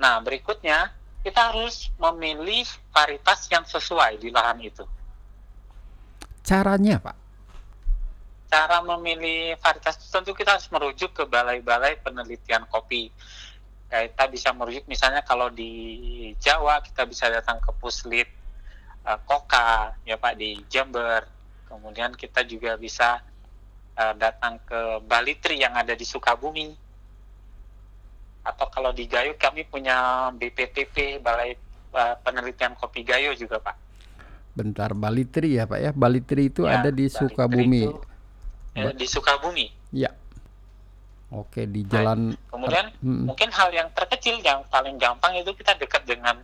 Nah, berikutnya kita harus memilih varietas yang sesuai di lahan itu. Caranya Pak? Cara memilih varietas tentu kita harus merujuk ke balai-balai penelitian kopi. Kita bisa merujuk misalnya kalau di Jawa kita bisa datang ke Puslit eh, Koka ya Pak di Jember. Kemudian kita juga bisa eh, datang ke Balitri yang ada di Sukabumi. Atau kalau di Gayo kami punya BPTP Balai eh, Penelitian Kopi Gayo juga Pak. Bentar, Balitri ya Pak ya. Balitri itu Ya, ada di Balitri Sukabumi. itu, eh, di Sukabumi. Ya. Oke, di jalan Kemudian Mm, mungkin hal yang terkecil yang paling gampang itu kita dekat dengan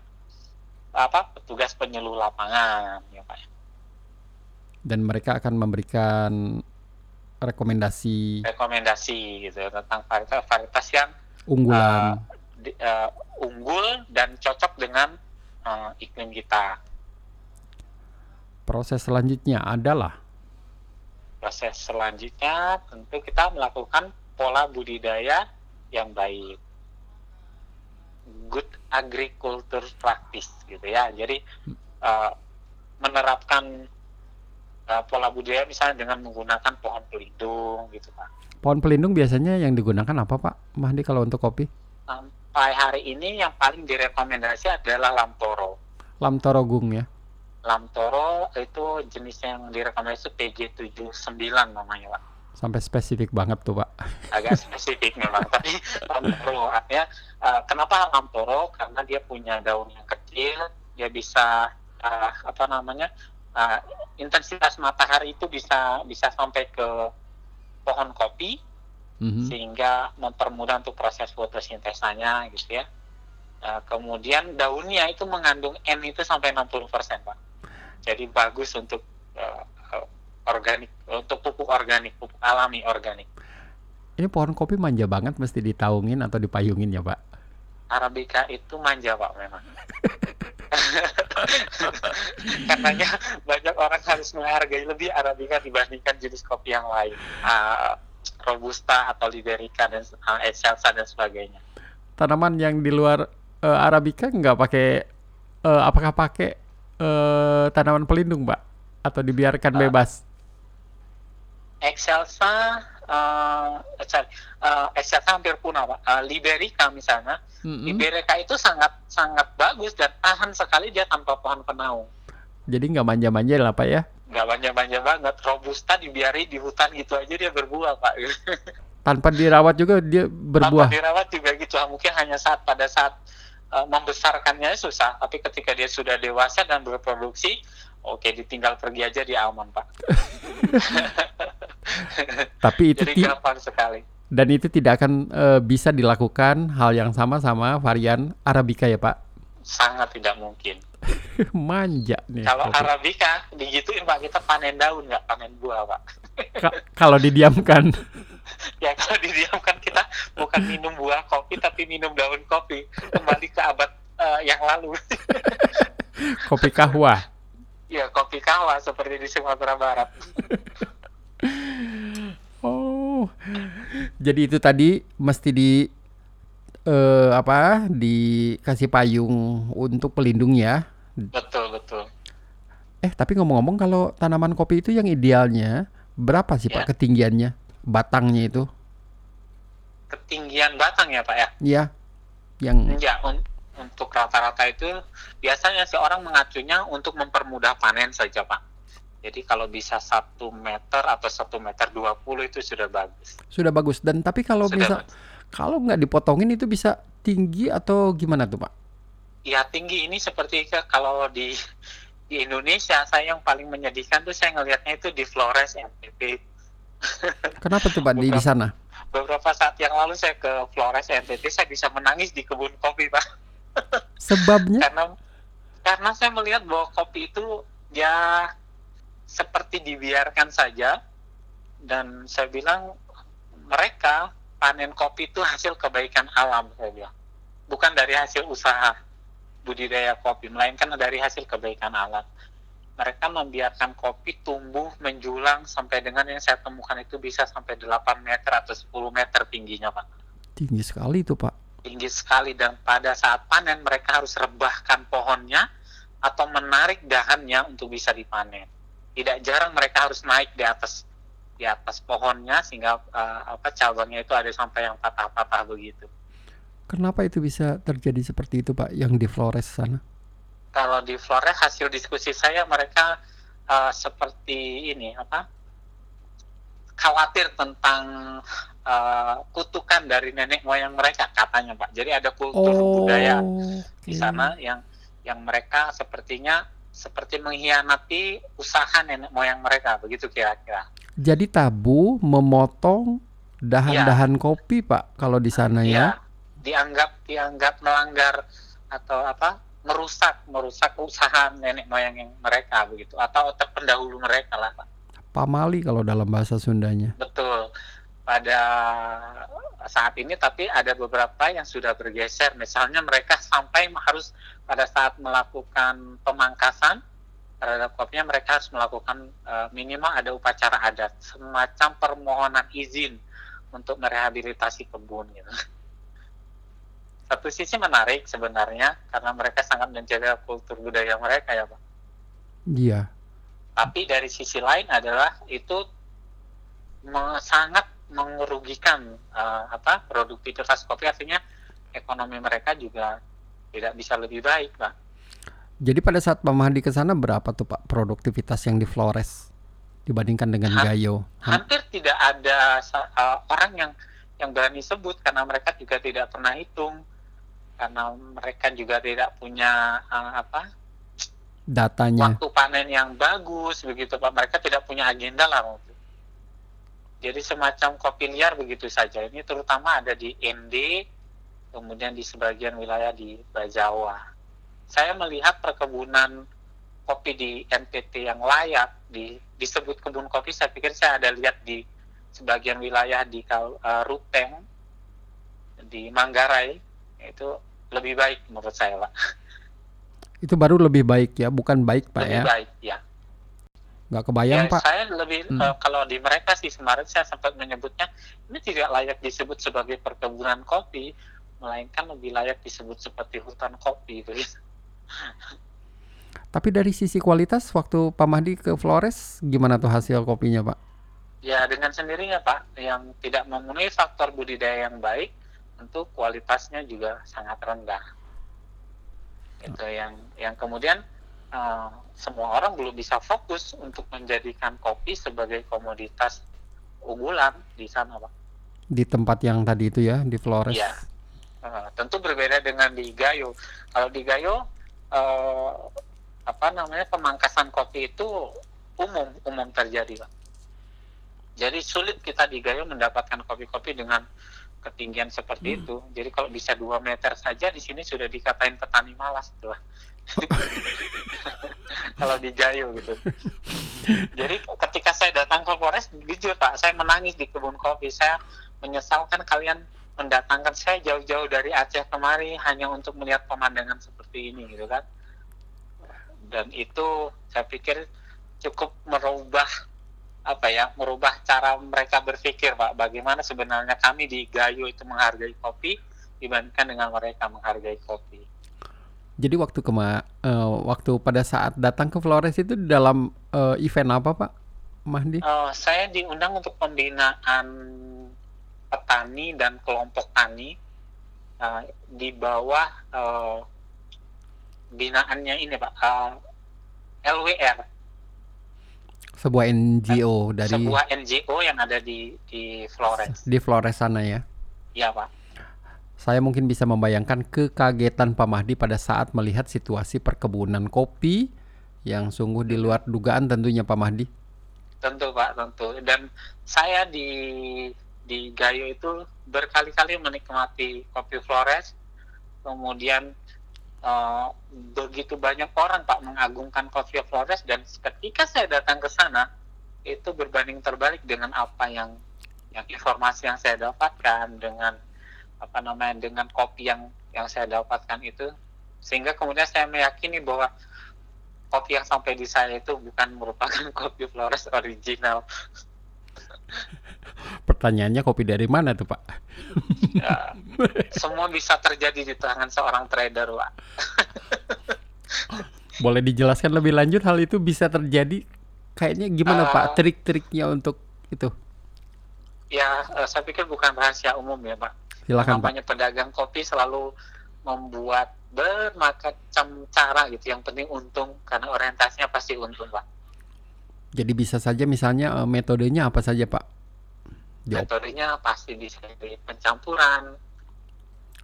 apa petugas penyuluh lapangan ya Pak. Dan mereka akan memberikan rekomendasi Rekomendasi gitu tentang varietas-varietas yang unggulan. di- eh, unggul dan cocok dengan eh, iklim kita. Proses selanjutnya adalah Proses selanjutnya tentu kita melakukan pola budidaya yang baik. Good agriculture practice gitu ya. Jadi eh, menerapkan eh, pola budidaya misalnya dengan menggunakan pohon pelindung gitu Pak. pohon pelindung biasanya yang digunakan apa Pak Mahdi kalau untuk kopi? Sampai hari ini yang paling direkomendasi adalah lamtoro. Lamtorogung ya. Lamtoro itu jenis yang direkomendasi PG79 namanya Pak. Sampai spesifik banget tuh Pak. agak spesifik memang tapi lamtoro artinya eh, kenapa lamtoro karena dia punya daun yang kecil dia bisa eh, apa namanya eh, intensitas matahari itu bisa bisa sampai ke pohon kopi Mhm. sehingga mempermudah untuk proses fotosintesanya gitu ya. Uh, kemudian daunnya itu mengandung N itu sampai 60% pak. Jadi bagus untuk uh, uh, organik, untuk pupuk organik, pupuk alami organik. Ini pohon kopi manja banget mesti ditaungin atau dipayungin ya, Pak? Arabica itu manja pak memang. Karenanya banyak orang harus menghargai lebih Arabica dibandingkan jenis kopi yang lain. Uh, Robusta atau Liberica dan uh, Excelsa dan sebagainya. Tanaman yang di luar eh, Arabica nggak pakai eh, apakah pakai eh, tanaman pelindung, Pak? Atau dibiarkan Ah. bebas? Excelsa, uh, sorry, uh, Excelsa hampir punah pak. Uh, Liberica misalnya, Mm-mm. Liberica itu sangat sangat bagus dan tahan sekali dia tanpa pohon penaung. Jadi nggak manja-manja lah, Pak ya? Nggak manja-manja banget. Robusta dibiarin di hutan gitu aja dia berbuah pak. Tanpa dirawat juga dia berbuah. Tanpa dirawat juga gitu. Mungkin hanya saat pada saat uh, membesarkannya susah, tapi ketika dia sudah dewasa dan berproduksi, oke ditinggal pergi aja dia aman pak. Tapi itu Jadi gampang sekali. dan itu tidak akan eh, bisa dilakukan hal yang sama sama varian Arabica ya, Pak? Sangat tidak mungkin. Manja nih. Kalau kopi. Arabica digituin pak kita panen daun nggak panen buah pak. Ka- kalau didiamkan. ya kalau didiamkan kita bukan minum buah kopi tapi minum daun kopi kembali ke abad eh, yang lalu. kopi kahwa. Ya kopi kawa seperti di Sumatera Barat. Oh, jadi itu tadi mesti di eh, apa? Dikasih payung untuk pelindung ya. Betul betul. Eh, tapi ngomong-ngomong kalau tanaman kopi itu yang idealnya berapa sih Ya. Pak ketinggiannya? Batangnya itu? Ketinggian batang ya pak ya. Ya, yang Ya un- untuk rata-rata itu biasanya sih orang mengacunya untuk mempermudah panen saja pak. Jadi kalau bisa satu meter atau satu meter dua puluh itu sudah bagus. sudah bagus. Dan tapi kalau Sudah bisa bagus. kalau nggak dipotongin itu bisa tinggi atau gimana tuh Pak? Ya tinggi ini seperti kalau di di Indonesia saya yang paling menyedihkan tuh saya ngelihatnya itu di Flores NTT. Kenapa tuh Pak di, di sana? Beberapa saat yang lalu saya ke Flores NTT saya bisa menangis di kebun kopi pak Sebabnya? karena karena saya melihat bahwa kopi itu ya seperti dibiarkan saja dan saya bilang mereka panen kopi itu hasil kebaikan alam saya bilang bukan dari hasil usaha budidaya kopi melainkan dari hasil kebaikan alam mereka membiarkan kopi tumbuh menjulang sampai dengan yang saya temukan itu bisa sampai 8 meter atau 10 meter tingginya Pak Tinggi sekali itu Pak. Tinggi sekali dan pada saat panen mereka harus rebahkan pohonnya atau menarik dahannya untuk bisa dipanen. Tidak jarang mereka harus naik di atas di atas pohonnya sehingga eh, apa cabangnya itu ada sampai yang patah-patah begitu. Kenapa itu bisa terjadi seperti itu Pak yang di Flores sana? Kalau di Flores hasil diskusi saya mereka eh, seperti ini apa khawatir tentang eh, kutukan dari nenek moyang mereka katanya Pak. Jadi ada kultur budaya di sana yang yang mereka sepertinya seperti mengkhianati usaha nenek moyang mereka begitu kira-kira. Jadi tabu memotong dahan-dahan kopi Pak kalau di sana ya. Ya, dianggap dianggap melanggar atau apa merusak merusak usaha nenek moyang yang mereka begitu atau terpendahulu mereka lah Pak. Pamali kalau dalam bahasa Sundanya. Betul. Pada saat ini tapi ada beberapa yang sudah bergeser. Misalnya mereka sampai harus pada saat melakukan pemangkasan terhadap kopinya mereka harus melakukan eh, minimal ada upacara adat, semacam permohonan izin untuk merehabilitasi kebun gitu. Satu sisi menarik sebenarnya karena mereka sangat menjaga kultur budaya mereka ya Pak. Iya. Tapi dari sisi lain adalah itu me- sangat mengerugikan eh, apa produktivitas kopi artinya ekonomi mereka juga tidak bisa lebih baik, Pak. Jadi pada saat Pak Mahdi ke sana berapa tuh Pak produktivitas yang di Flores dibandingkan dengan Ha- Gayo? Ham- Hampir tidak ada eh, orang yang yang berani sebut karena mereka juga tidak pernah hitung karena mereka juga tidak punya eh, apa Datanya. waktu panen yang bagus begitu Pak. Mereka tidak punya agenda lah. Jadi semacam kopi liar begitu saja. Ini terutama ada di ND, kemudian di sebagian wilayah di Bajawa. Saya melihat perkebunan kopi di NTT yang layak di disebut kebun kopi. Saya pikir saya ada lihat di sebagian wilayah di uh, Ruteng, di Manggarai itu lebih baik menurut saya, Pak. Itu baru lebih baik ya, bukan baik, Pak lebih ya? baik, ya. Nggak kebayang ya, pak? saya lebih hmm. uh, kalau di mereka sih kemarin saya sempat menyebutnya ini tidak layak disebut sebagai perkebunan kopi melainkan lebih layak disebut seperti hutan kopi tapi dari sisi kualitas waktu Pak Mahdi ke Flores gimana tuh hasil kopinya pak? Ya dengan sendirinya pak yang tidak memenuhi faktor budidaya yang baik tentu kualitasnya juga sangat rendah itu yang yang kemudian uh, semua orang belum bisa fokus untuk menjadikan kopi sebagai komoditas unggulan di sana, Pak. Di tempat yang tadi itu ya, di Flores. Iya. Uh, tentu berbeda dengan di Gayo. Kalau di Gayo, uh, apa namanya pemangkasan kopi itu umum umum terjadi, Pak. Jadi sulit kita di Gayo mendapatkan kopi-kopi dengan ketinggian seperti hmm. itu. Jadi kalau bisa dua meter saja di sini sudah dikatain petani malas tuh. kalau di Jayo gitu. Jadi ketika saya datang ke Polres, jujur Pak, saya menangis di kebun kopi. Saya menyesalkan kalian mendatangkan saya jauh-jauh dari Aceh kemari hanya untuk melihat pemandangan seperti ini gitu kan. Dan itu saya pikir cukup merubah apa ya merubah cara mereka berpikir pak bagaimana sebenarnya kami di Gayo itu menghargai kopi dibandingkan dengan mereka menghargai kopi jadi waktu kema uh, waktu pada saat datang ke Flores itu dalam uh, event apa Pak Mahdi? Uh, saya diundang untuk pembinaan petani dan kelompok tani uh, di bawah uh, binaannya ini Pak uh, LWR. Sebuah NGO dari sebuah NGO yang ada di di Flores. Di Flores sana ya? Iya Pak. Saya mungkin bisa membayangkan kekagetan Pak Mahdi pada saat melihat situasi perkebunan kopi yang sungguh di luar dugaan tentunya Pak Mahdi. Tentu Pak, tentu. Dan saya di di Gayo itu berkali-kali menikmati kopi Flores. Kemudian uh, begitu banyak orang Pak mengagungkan kopi Flores dan ketika saya datang ke sana itu berbanding terbalik dengan apa yang yang informasi yang saya dapatkan dengan apa namanya dengan kopi yang yang saya dapatkan itu sehingga kemudian saya meyakini bahwa kopi yang sampai di saya itu bukan merupakan kopi Flores original. Pertanyaannya kopi dari mana tuh Pak? Ya, semua bisa terjadi di tangan seorang trader Pak. Boleh dijelaskan lebih lanjut hal itu bisa terjadi? Kayaknya gimana uh, Pak trik-triknya untuk itu? Ya, uh, saya pikir bukan rahasia umum ya Pak Silakan Namanya pedagang kopi selalu membuat bermacam cara gitu. Yang penting untung karena orientasinya pasti untung, Pak. Jadi bisa saja misalnya uh, metodenya apa saja, Pak? Di metodenya pasti bisa dari pencampuran.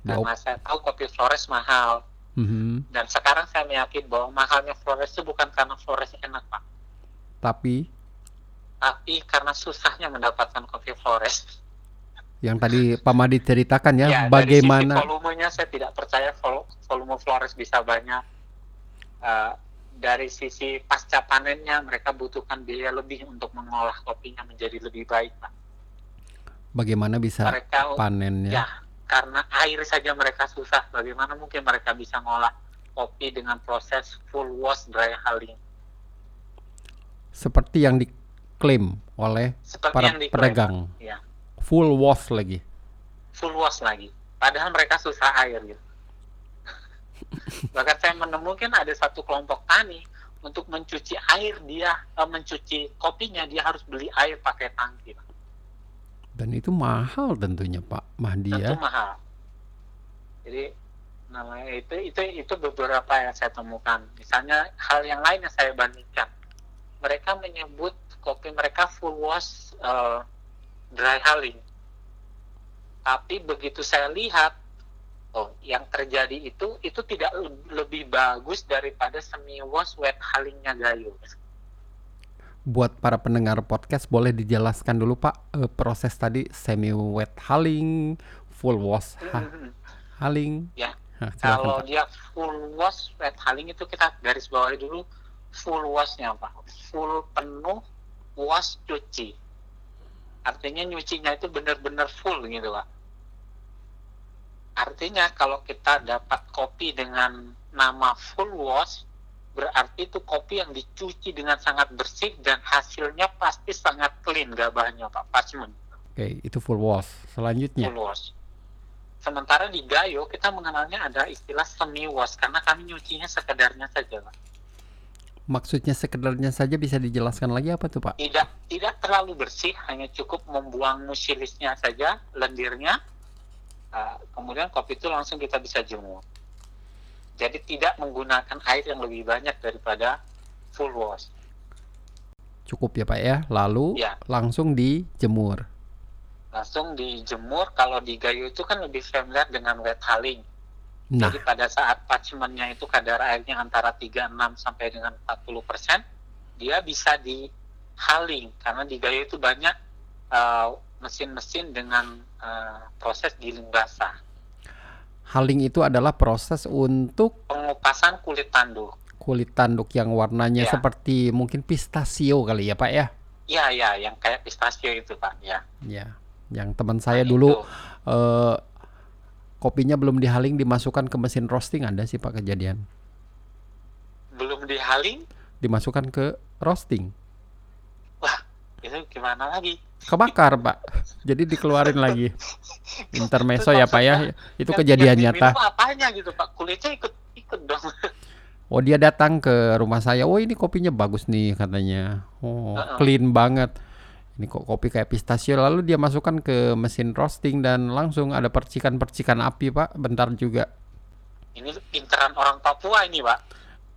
Karena saya tahu kopi Flores mahal. Mm -hmm. Dan sekarang saya meyakini bahwa mahalnya Flores itu bukan karena Flores enak, Pak. Tapi? Tapi karena susahnya mendapatkan kopi Flores yang tadi Pak Madi ceritakan ya, ya bagaimana dari sisi volumenya saya tidak percaya volume Flores bisa banyak uh, dari sisi pasca panennya mereka butuhkan biaya lebih untuk mengolah kopinya menjadi lebih baik Pak. Bagaimana bisa mereka, panennya? Ya, karena air saja mereka susah. Bagaimana mungkin mereka bisa mengolah kopi dengan proses full wash dry hulling? Seperti yang diklaim oleh Seperti para diklaim, pedagang. Ya full wash lagi full wash lagi padahal mereka susah air gitu bahkan saya menemukan ada satu kelompok tani untuk mencuci air dia uh, mencuci kopinya dia harus beli air pakai tangki dan itu mahal tentunya Pak. Mahdi ya Tentu mahal. Jadi namanya itu itu itu beberapa yang saya temukan. Misalnya hal yang lain yang saya bandingkan. Mereka menyebut kopi mereka full wash uh, dry hulling. Tapi begitu saya lihat, oh, yang terjadi itu itu tidak lebih bagus daripada semi wash wet hullingnya Gayo. Buat para pendengar podcast boleh dijelaskan dulu Pak eh, proses tadi semi wet hulling, full wash ha- hulling. Ya. Nah, Kalau Pak. dia full wash wet hulling itu kita garis bawahi dulu full washnya pak, full penuh wash cuci. Artinya nyucinya itu benar-benar full gitu pak. Artinya kalau kita dapat kopi dengan nama full wash, berarti itu kopi yang dicuci dengan sangat bersih dan hasilnya pasti sangat clean gabahnya pak, parchment Oke, itu full wash. Selanjutnya. full wash. Sementara di Gayo kita mengenalnya ada istilah semi wash karena kami nyucinya sekedarnya saja, Pak. Maksudnya sekedarnya saja bisa dijelaskan lagi apa tuh Pak? Tidak tidak terlalu bersih, hanya cukup membuang musilisnya saja, lendirnya. Uh, kemudian kopi itu langsung kita bisa jemur. Jadi tidak menggunakan air yang lebih banyak daripada full wash. Cukup ya Pak ya. Lalu Ya. langsung dijemur. Langsung dijemur. Kalau di Gayo itu kan lebih familiar dengan wet hulling. Nah, Jadi pada saat parchmentnya itu kadar airnya antara 36 sampai dengan 40 persen, dia bisa di hulling karena di Gayo itu banyak uh, mesin-mesin dengan uh, proses giling basah, hulling itu adalah proses untuk pengupasan kulit tanduk. kulit tanduk yang warnanya Ya. seperti mungkin pistachio kali ya Pak ya. Ya ya, yang kayak pistachio itu pak ya. Ya, yang teman saya Nah, dulu itu. eh, kopinya belum dihaling dimasukkan ke mesin roasting ada sih Pak kejadian. belum di hulling, Dimasukkan ke roasting. itu gimana lagi? Kebakar Pak. Jadi dikeluarin lagi. Intermezzo ya Pak ya. Itu Yang- kejadian yang nyata. apanya gitu pak? Kulitnya ikut ikut dong. Oh dia datang ke rumah saya. Oh ini kopinya bagus nih katanya. Oh clean banget. Ini kok kopi kayak pistachio. Lalu dia masukkan ke mesin roasting dan langsung ada percikan-percikan api Pak. Bentar juga. Ini pinteran orang Papua ini pak.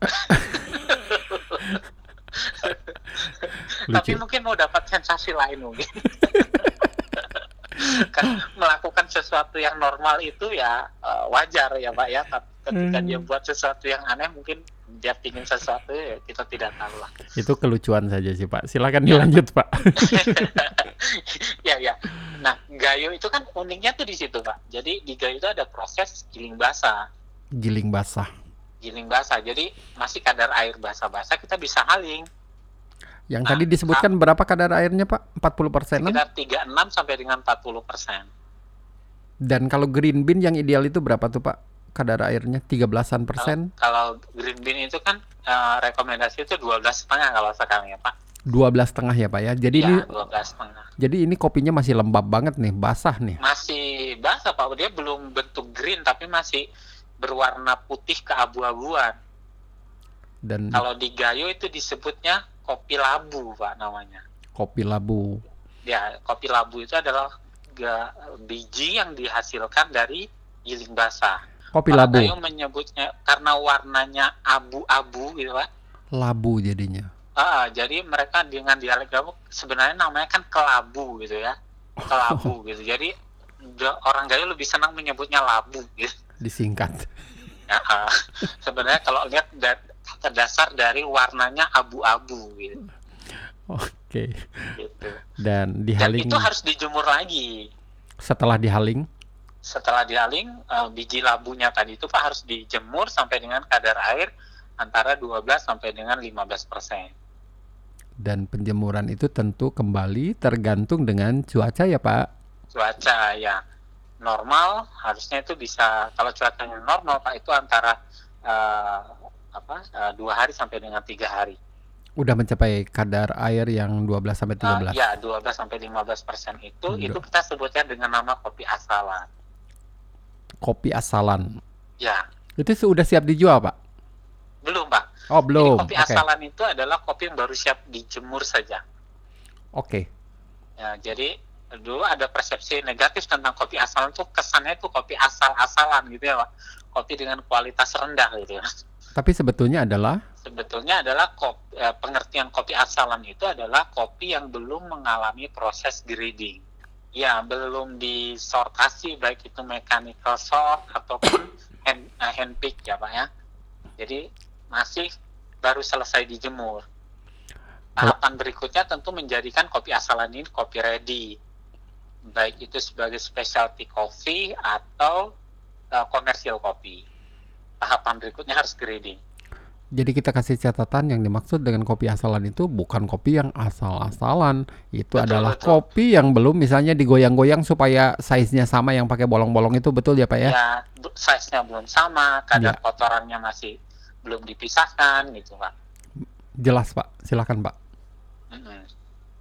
Tapi mungkin mau dapat sensasi lain mungkin. kan melakukan sesuatu yang normal itu ya eh, wajar ya pak ya. Tapi ketika Hmm. dia buat sesuatu yang aneh mungkin dia pingin sesuatu ya kita tidak tahu lah. Itu kelucuan saja sih Pak. Silakan dilanjut Pak. ya ya. Nah gayo itu kan uniknya tuh di situ pak. Jadi di gayo itu ada proses giling basah. Giling basah. Giling basah. Jadi masih kadar air basah-basah kita bisa haling. Yang Nah, tadi disebutkan berapa kadar airnya Pak? 40 persenan? Sekitar 36 sampai dengan 40 persen. Dan kalau green bean yang ideal itu berapa tuh Pak? Kadar airnya 13-an persen? Kalau green bean itu kan eh, rekomendasi itu 12 setengah kalau sekarang ya Pak. 12 setengah ya Pak ya. Jadi ini ya, 12 setengah. jadi ini kopinya masih lembab banget nih, basah nih. Masih basah Pak, dia belum bentuk green tapi masih berwarna putih keabu-abuan. Dan Kalau di Gayo itu disebutnya kopi labu Pak namanya. kopi labu. Ya, kopi labu itu adalah biji yang dihasilkan dari giling basah. Kopi labu. Gayo menyebutnya karena warnanya abu-abu gitu Pak. Labu jadinya. Ah, jadi mereka dengan dialek Gayo sebenarnya namanya kan kelabu gitu ya. Kelabu gitu. Jadi orang Gayo lebih senang menyebutnya labu gitu. Disingkat. Ya, ah. sebenarnya kalau lihat da- kata dasar dari warnanya abu-abu gitu. Oke. gitu. Dan Dan dihaling itu harus dijemur lagi. setelah dihaling Setelah dihaling eh, biji labunya tadi itu Pak harus dijemur sampai dengan kadar air antara 12 sampai dengan 15 persen. dan penjemuran itu tentu kembali tergantung dengan cuaca ya Pak. cuaca ya normal harusnya itu bisa kalau cuacanya normal pak itu antara eh, apa eh, dua hari sampai dengan tiga hari Udah mencapai kadar air yang 12 sampai 13. Eh, ya 12 sampai 15 persen itu Udah. itu kita sebutnya dengan nama kopi asalan Kopi asalan. ya Itu sudah siap dijual, Pak? belum pak Oh, Jadi belum. kopi Oke. asalan itu adalah kopi yang baru siap dijemur saja Oke. ya jadi dulu ada persepsi negatif tentang kopi asalan tuh kesannya tuh kopi asal-asalan gitu ya pak kopi dengan kualitas rendah gitu ya Tapi sebetulnya adalah sebetulnya adalah kopi, eh, pengertian kopi asalan itu adalah kopi yang belum mengalami proses grading. Ya, belum disortasi baik itu mechanical sort ataupun hand, eh, hand pick ya Pak ya. Jadi masih baru selesai dijemur. Tahapan berikutnya tentu menjadikan kopi asalan ini kopi ready, baik itu sebagai specialty coffee atau uh, komersial kopi. Tahapan berikutnya harus grading. Jadi kita kasih catatan yang dimaksud dengan kopi asalan itu bukan kopi yang asal-asalan. Itu Betul, adalah betul. kopi yang belum misalnya digoyang-goyang supaya size-nya sama yang pakai bolong-bolong itu betul ya Pak ya? Ya, size-nya belum sama, kadar Ya. kotorannya masih belum dipisahkan gitu Pak. Jelas Pak, silakan Pak.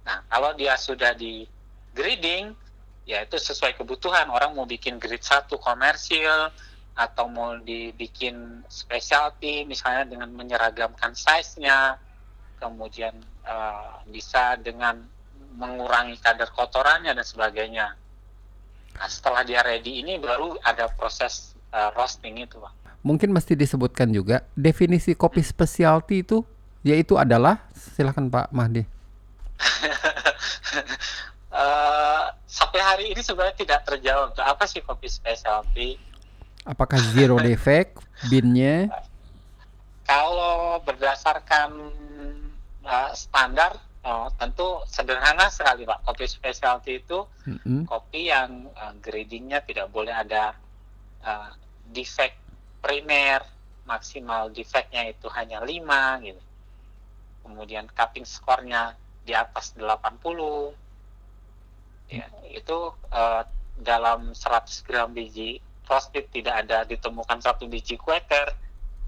Nah, kalau dia sudah di grading, ya itu sesuai kebutuhan. Orang mau bikin grade 1 komersil atau mau dibikin specialty misalnya dengan menyeragamkan size-nya, kemudian eh, bisa dengan mengurangi kadar kotorannya dan sebagainya. Nah, setelah dia ready ini baru ada proses eh, roasting itu, Pak. Mungkin mesti disebutkan juga definisi kopi specialty itu yaitu adalah silakan Pak Mahdi. Eh, sampai hari ini sebenarnya tidak terjawab tuh apa sih kopi specialty? Apakah zero defect binnya? Kalau berdasarkan uh, standar, uh, tentu sederhana sekali Pak. Kopi specialty itu Mm-mm. kopi yang uh, gradingnya tidak boleh ada uh, defect primer, maksimal defectnya itu hanya 5 gitu. Kemudian cupping skornya di atas 80. Ya, itu uh, dalam 100 gram biji roasted tidak ada ditemukan satu biji quaker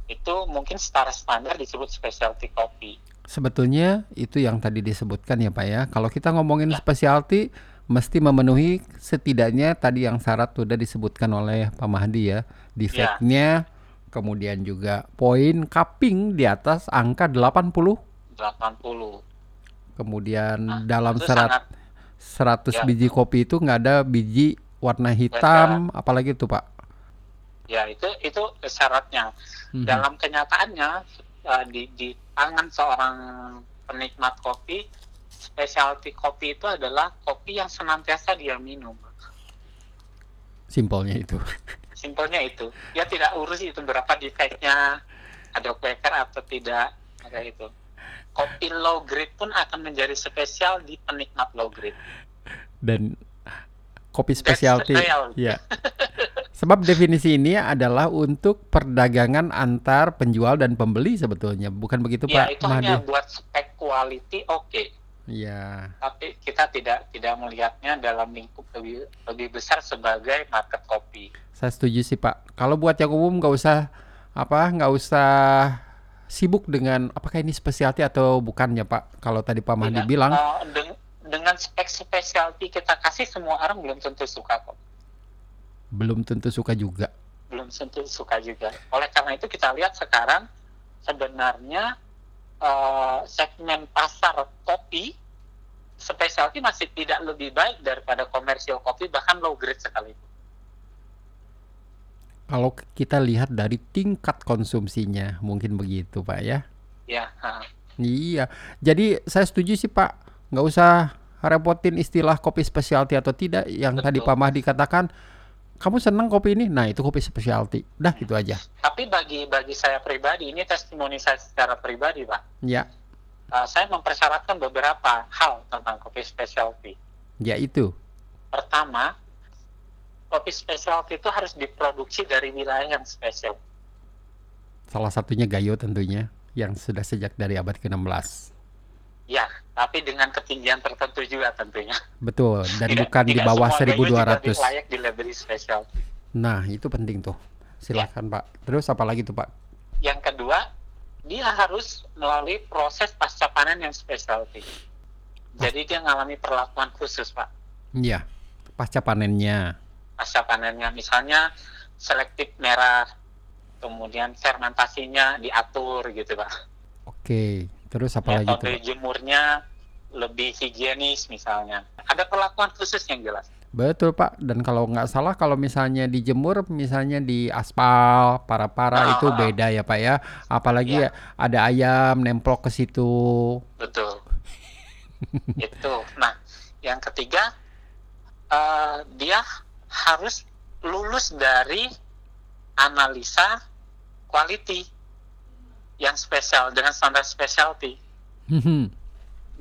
itu mungkin secara standar disebut specialty kopi. Sebetulnya itu yang tadi disebutkan ya Pak ya. Kalau kita ngomongin specialty mesti memenuhi setidaknya tadi yang syarat sudah disebutkan oleh Pak Mahdi ya. Defectnya kemudian juga poin cupping di atas angka 80 80. kemudian Nah, dalam serat sangat 100 Ya, biji kopi itu nggak ada biji warna hitam apalagi itu Pak. ya itu itu syaratnya. Mhm. Dalam kenyataannya uh, di di tangan seorang penikmat kopi, specialty kopi itu adalah kopi yang senantiasa dia minum. Simpelnya itu. Simpelnya itu. Dia tidak urus itu berapa defectnya, ada quaker atau tidak, kayak itu. Kopi low grade pun akan menjadi spesial di penikmat low grade. Dan kopi specialty. Ya. Sebab definisi ini adalah untuk perdagangan antar penjual dan pembeli sebetulnya, bukan begitu Ya, Pak itu Mahdi? hanya buat spek quality oke. Iya. tapi kita tidak tidak melihatnya dalam lingkup lebih lebih besar sebagai market kopi. Saya setuju sih Pak. Kalau buat yang umum nggak usah apa, nggak usah sibuk dengan apakah ini specialty atau bukan ya Pak. Kalau tadi Pak Mahdi Tidak. bilang Eh, deng- dengan spek specialty kita kasih semua orang belum tentu suka kok. belum tentu suka juga. Belum tentu suka juga. Oleh karena itu kita lihat sekarang sebenarnya eh, segmen pasar kopi specialty masih tidak lebih baik daripada komersial kopi bahkan low grade sekali. Kalau kita lihat dari tingkat konsumsinya, mungkin begitu Pak ya. Ya. Iya. Jadi saya setuju sih Pak. Nggak usah repotin istilah kopi specialty atau tidak. Yang tadi Betul. Pak Mahdi katakan, kamu senang kopi ini? Nah itu kopi specialty. Dah gitu aja. Tapi bagi bagi saya pribadi ini testimoni saya secara pribadi, Pak. Ya, Uh, saya mempersyaratkan beberapa hal tentang kopi specialty. ya itu. Pertama, kopi specialty itu harus diproduksi dari wilayah yang spesial. Salah satunya Gayo tentunya, yang sudah sejak dari abad ke-16. Ya, tapi dengan ketinggian tertentu juga tentunya. Betul, dan Tidak- bukan di bawah semua gayo juga 1200. layak di. Nah, itu penting tuh. Silahkan Pak. Terus apa lagi tuh Pak? Yang kedua, dia harus melalui proses pasca panen yang specialty. Jadi dia mengalami perlakuan khusus, Pak. Iya, pasca panennya. Pasca panennya misalnya selektif merah kemudian fermentasinya diatur gitu pak Oke, terus apa lagi tuh? metode jemurnya lebih higienis misalnya ada perlakuan khusus yang jelas Betul Pak, dan kalau nggak salah kalau misalnya dijemur, misalnya di aspal, para-para Ah, itu ah. beda ya Pak ya. Apalagi ya, ada ayam nemplok ke situ. betul itu nah yang ketiga eh, dia harus lulus dari analisa quality yang spesial dengan standar specialty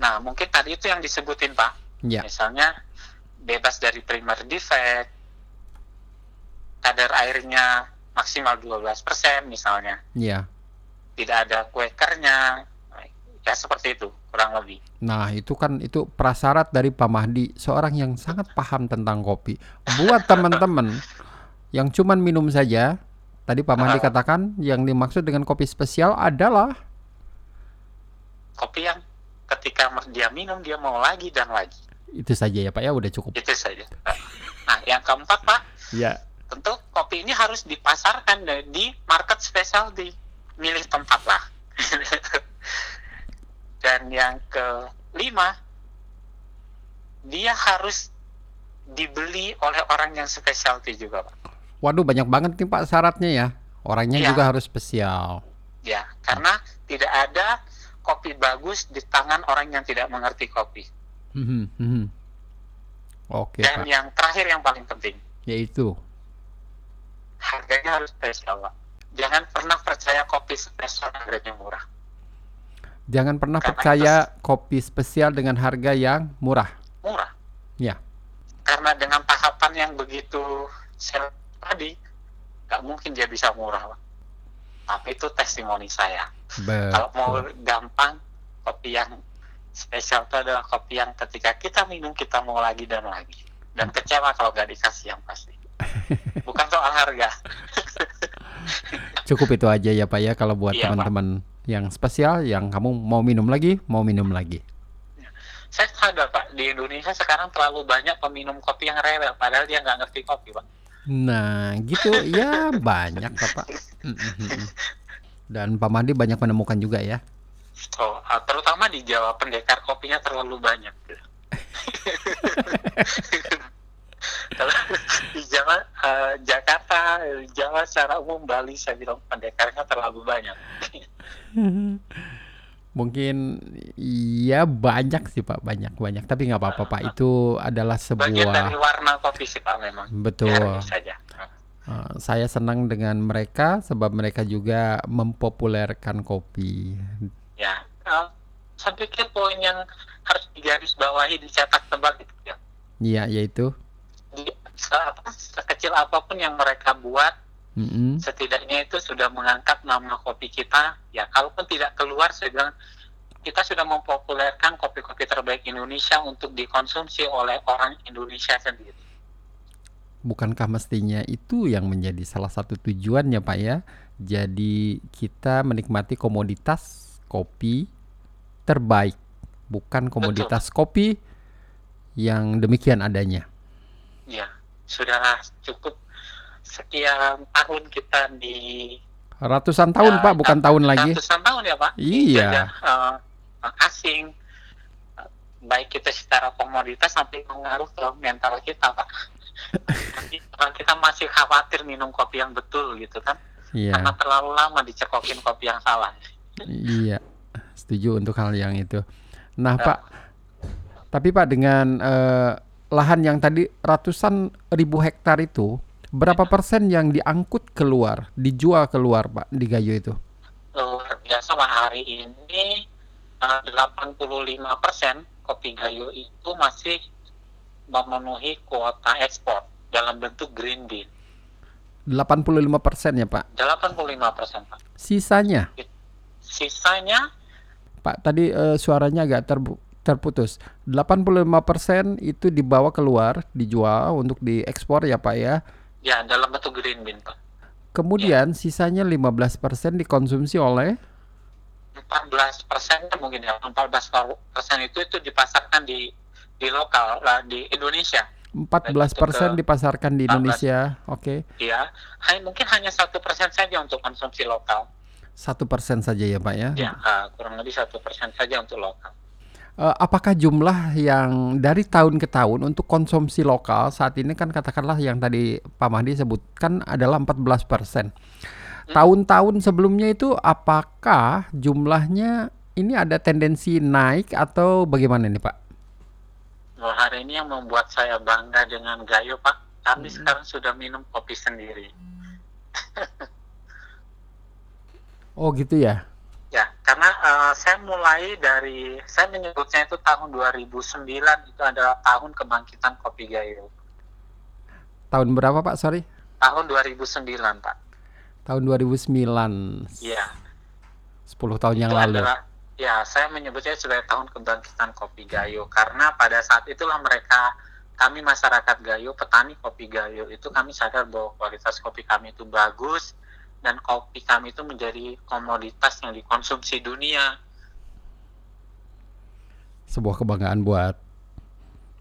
Nah, mungkin tadi itu yang disebutin Pak. Ya. Misalnya bebas dari primer defect, kadar airnya maksimal 12% misalnya. Ya. Tidak ada quakernya. Ya seperti itu, kurang lebih. Nah, itu kan itu prasyarat dari Pak Mahdi, seorang yang sangat paham tentang kopi. Buat teman-teman yang cuman minum saja, tadi Pak Mahdi Ah. katakan yang dimaksud dengan kopi spesial adalah Kopi yang ketika dia minum dia mau lagi dan lagi. itu saja ya Pak ya, udah cukup. Itu saja. Nah, yang keempat Pak, Ya. tentu kopi ini harus dipasarkan di market spesial di milih tempat lah. Dan yang kelima, dia harus dibeli oleh orang yang specialty juga, Pak. Waduh, banyak banget nih Pak syaratnya ya. Orangnya Iya. juga harus spesial. Ya, karena tidak ada kopi bagus di tangan orang yang tidak mengerti kopi. Mhm, mhm. Oke Dan Pak, yang terakhir yang paling penting, yaitu harganya harus spesial, Pak. Jangan pernah percaya kopi spesial harganya murah. Jangan pernah Karena percaya kopi spesial dengan harga yang murah. Murah. Ya. Karena dengan tahapan yang begitu sel tadi, nggak mungkin dia bisa murah. Tapi itu testimoni saya. Kalau mau Betul. gampang, kopi yang spesial itu adalah kopi yang ketika kita minum kita mau lagi dan lagi. Dan kecewa kalau nggak dikasih yang pasti. Bukan soal harga. Cukup itu aja ya Pak ya kalau buat Iya, teman-teman yang spesial yang kamu mau minum lagi, mau minum lagi. Saya sadar Pak, di Indonesia sekarang terlalu banyak peminum kopi yang rewel, padahal dia nggak ngerti kopi Pak. Nah, gitu ya banyak Bapak. Mm, mm, mm. Dan Pak Madi banyak menemukan juga ya. So, uh, terutama di Jawa pendekar kopinya terlalu banyak. Kalau di Jawa, uh, Jakarta, Jawa secara umum, Bali, saya bilang pendekarnya terlalu banyak. Mungkin ya banyak sih Pak, banyak banyak. Tapi nggak apa-apa Pak, itu adalah Bagian dari sebuah warna kopi sih Pak memang. betul. Saja. Uh, saya senang dengan mereka sebab mereka juga mempopulerkan kopi. Ya, uh, saya pikir poin yang harus digarisbawahi dicetak tebal itu ya. Iya, yaitu. Se- apa, sekecil apa pun yang mereka buat, Mm-mm. setidaknya itu sudah mengangkat nama kopi kita. Ya, kalaupun tidak keluar, saya bilang kita sudah mempopulerkan kopi-kopi terbaik Indonesia untuk dikonsumsi oleh orang Indonesia sendiri. Bukankah mestinya itu yang menjadi salah satu tujuannya Pak ya? Jadi kita menikmati komoditas kopi terbaik, bukan komoditas kopi yang demikian adanya. Ya, sudah cukup sekian tahun kita di Ratusan tahun Ya, Pak, bukan tahun lagi. ratusan tahun ya Pak. Iya. Dijajah, eh, asing, baik kita secara komoditas sampai mengaruh ke mental kita Pak. Kalau kita masih khawatir minum kopi yang betul gitu kan, Iya, karena terlalu lama dicekokin kopi yang salah. iya. Setuju untuk hal yang itu. Nah Ya. Pak, tapi Pak dengan eh, lahan yang tadi ratusan ribu hektar itu, berapa persen yang diangkut keluar, dijual keluar Pak di Gayo itu? Luar biasa Pak hari ini eh, 85% kopi gayo itu masih memenuhi kuota ekspor dalam bentuk green bean. 85 persen ya Pak. 85% Pak. Sisanya, Sisanya Pak tadi eh, suaranya agak terbu- terputus. 85 persen itu dibawa keluar, dijual untuk diekspor ya Pak ya. ya dalam bentuk green bean Pak. Kemudian sisanya 15 persen dikonsumsi oleh 14 persen mungkin ya 14 persen itu itu dipasarkan di di lokal lah di Indonesia 14 itu persen ke dipasarkan di 14. Indonesia. Oke, ya hanya mungkin hanya satu persen saja untuk konsumsi lokal satu persen saja ya Pak ya. ya ah, kurang lebih satu persen saja untuk lokal apakah jumlah yang dari tahun ke tahun untuk konsumsi lokal saat ini kan katakanlah yang tadi Pak Mahdi sebutkan adalah 14 persen. Tahun-tahun sebelumnya itu apakah jumlahnya ini ada tendensi naik atau bagaimana nih Pak? Wah, hari ini yang membuat saya bangga dengan Gayo Pak kami sekarang sudah minum kopi sendiri Oh gitu ya. Ya karena uh, saya mulai dari saya menyebutnya itu tahun 2009 itu adalah tahun kebangkitan kopi gayo. Tahun berapa Pak? Sorry. Tahun 2009 Pak. Tahun 2009. Iya. 10 tahun yang lalu. Adalah, ya, saya menyebutnya sebagai tahun kebangkitan kopi gayo karena pada saat itulah mereka kami masyarakat Gayo, petani kopi Gayo itu kami sadar bahwa kualitas kopi kami itu bagus, dan kopi kami itu menjadi komoditas yang dikonsumsi dunia. Sebuah kebanggaan buat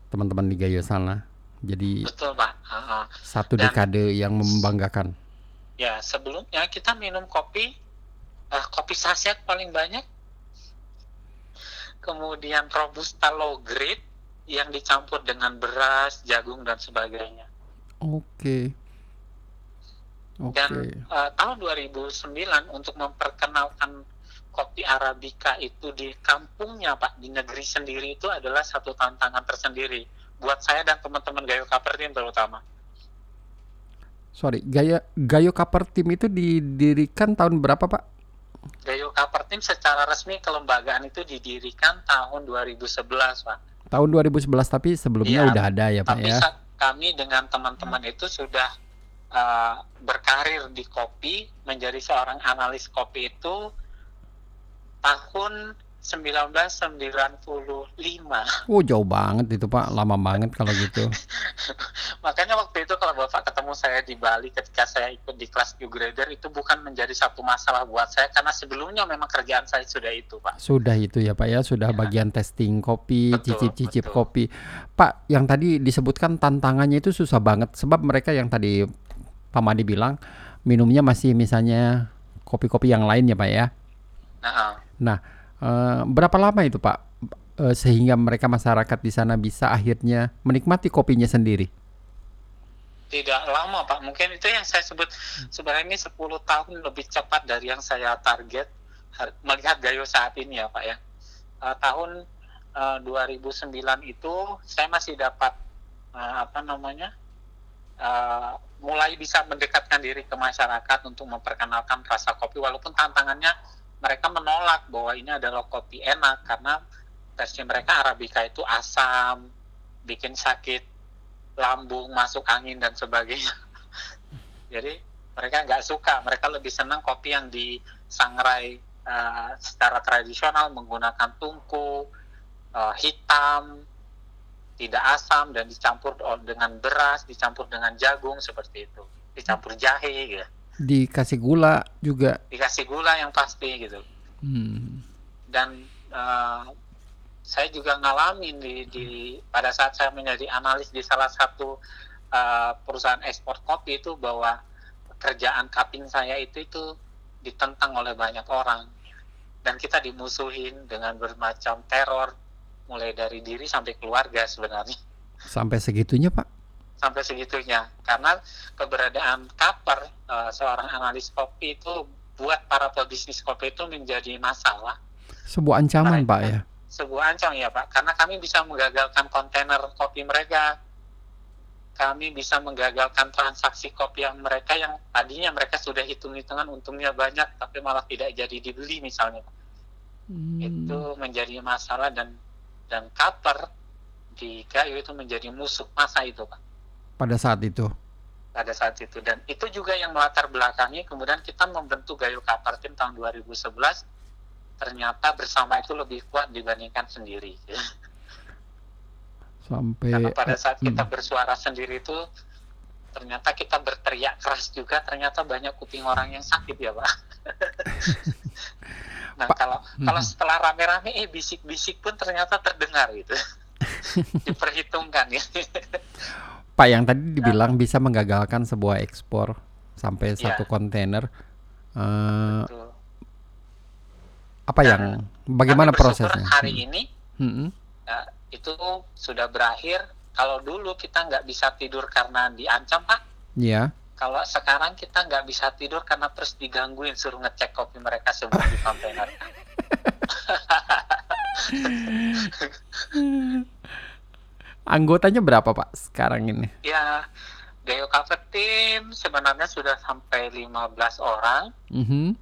teman-teman di Gayo sana. Jadi betul pak. Uh, satu dan, dekade yang membanggakan. Ya sebelumnya kita minum kopi, uh, kopi saset paling banyak. Kemudian robusta low grade yang dicampur dengan beras, jagung dan sebagainya. Oke. Okay. Okay. Dan uh, tahun 2009 untuk memperkenalkan kopi arabica itu di kampungnya Pak di negeri sendiri itu adalah satu tantangan tersendiri buat saya dan teman-teman Gayo Kapertim terutama. Sorry, Gaya Gayo Kapertim itu didirikan tahun berapa Pak? Gayo Kapertim secara resmi kelembagaan itu didirikan tahun 2011 Pak. Tahun 2011 tapi sebelumnya ya, udah ada ya Pak tapi ya. Tapi kami dengan teman-teman itu sudah uh, berkarir di kopi menjadi seorang analis kopi itu tahun 1995. Oh jauh banget itu Pak, lama banget kalau gitu. Makanya waktu itu kalau Bapak ketemu saya di Bali ketika saya ikut di kelas Q grader itu bukan menjadi satu masalah buat saya karena sebelumnya memang kerjaan saya sudah itu Pak. Sudah itu ya Pak ya, sudah ya. bagian testing kopi, cicip-cicip kopi. Pak, yang tadi disebutkan tantangannya itu susah banget sebab mereka yang tadi Pak Madi bilang minumnya masih misalnya kopi-kopi yang lain ya Pak ya. Nah, nah uh, berapa lama itu Pak uh, sehingga mereka masyarakat di sana bisa akhirnya menikmati kopinya sendiri? Tidak lama Pak, mungkin itu yang saya sebut sebenarnya ini 10 tahun lebih cepat dari yang saya target melihat Gayo saat ini ya Pak ya. Uh, tahun uh, 2009 itu saya masih dapat uh, apa namanya uh, mulai bisa mendekatkan diri ke masyarakat untuk memperkenalkan rasa kopi walaupun tantangannya mereka menolak bahwa ini adalah kopi enak karena versi mereka arabica itu asam bikin sakit lambung masuk angin dan sebagainya. Jadi mereka nggak suka. Mereka lebih senang kopi yang disangrai uh, secara tradisional menggunakan tungku uh, hitam tidak asam dan dicampur dengan beras, dicampur dengan jagung seperti itu, dicampur jahe gitu. Dikasih gula juga. Dikasih gula yang pasti gitu. Hmm. Dan uh, saya juga ngalamin di, di pada saat saya menjadi analis di salah satu uh, perusahaan ekspor kopi itu bahwa kerjaan cupping saya itu itu ditentang oleh banyak orang dan kita dimusuhin dengan bermacam teror mulai dari diri sampai keluarga sebenarnya. Sampai segitunya Pak? Sampai segitunya, karena keberadaan Kaper uh, seorang analis kopi itu buat para pebisnis kopi itu menjadi masalah. Sebuah ancaman mereka, Pak ya? Sebuah ancaman ya Pak, karena kami bisa menggagalkan kontainer kopi mereka, kami bisa menggagalkan transaksi kopi yang mereka yang tadinya mereka sudah hitung-hitungan untungnya banyak tapi malah tidak jadi dibeli misalnya hmm. itu menjadi masalah dan dan Qatar di Gayo itu menjadi musuh masa itu Pak. Pada saat itu? Pada saat itu dan itu juga yang melatar belakangnya kemudian kita membentuk Gayo Qatar tim tahun 2011 ternyata bersama itu lebih kuat dibandingkan sendiri. Sampai Karena pada saat kita hmm. bersuara sendiri itu ternyata kita berteriak keras juga ternyata banyak kuping orang yang sakit ya Pak. Nah Pak, kalau hmm. kalau setelah rame-rame eh bisik-bisik pun ternyata terdengar gitu. Diperhitungkan ya. Pak yang tadi dibilang nah. bisa menggagalkan sebuah ekspor sampai ya. satu kontainer. Uh, apa yang bagaimana prosesnya? Hari hmm. ini hmm. Ya, itu sudah berakhir. Kalau dulu kita nggak bisa tidur karena diancam pak. Iya kalau sekarang kita nggak bisa tidur karena terus digangguin suruh ngecek kopi mereka sebelum di kontainer. Anggotanya berapa Pak sekarang ini? Ya, Gayo Cafe Team sebenarnya sudah sampai 15 orang. Mm -hmm.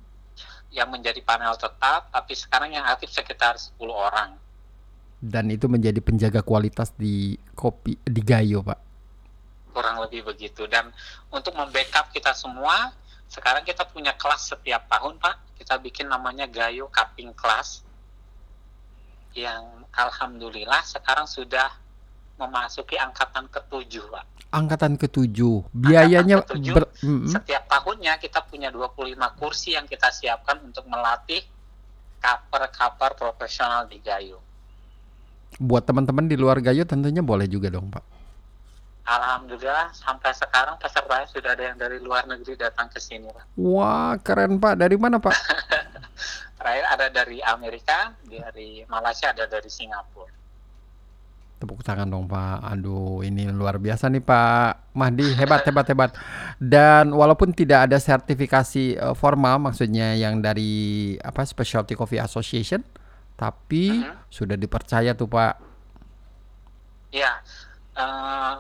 yang menjadi panel tetap, tapi sekarang yang aktif sekitar 10 orang. Dan itu menjadi penjaga kualitas di kopi di Gayo, Pak. Kurang lebih begitu. Dan untuk membackup kita semua, sekarang kita punya kelas setiap tahun, Pak. Kita bikin namanya Gayo Cupping Class. Yang alhamdulillah sekarang sudah memasuki angkatan ketujuh, Pak. Angkatan ketujuh. Biayanya Angkatan ketujuh, ber-. Setiap tahunnya kita punya 25 kursi yang kita siapkan untuk melatih cover-cover profesional di Gayo. buat teman-teman di luar Gayo tentunya boleh juga dong, Pak. Alhamdulillah sampai sekarang pesertanya sudah ada yang dari luar negeri datang ke sini, Pak. Wah, keren, Pak. Dari mana, Pak? Terakhir ada dari Amerika, dari Malaysia, ada dari Singapura. Tepuk tangan dong Pak. Aduh, ini luar biasa nih Pak Mahdi. Hebat, hebat, hebat. Dan walaupun tidak ada sertifikasi eh, formal, maksudnya yang dari apa Specialty Coffee Association, tapi Mhm. sudah dipercaya tuh Pak. Ya, eh,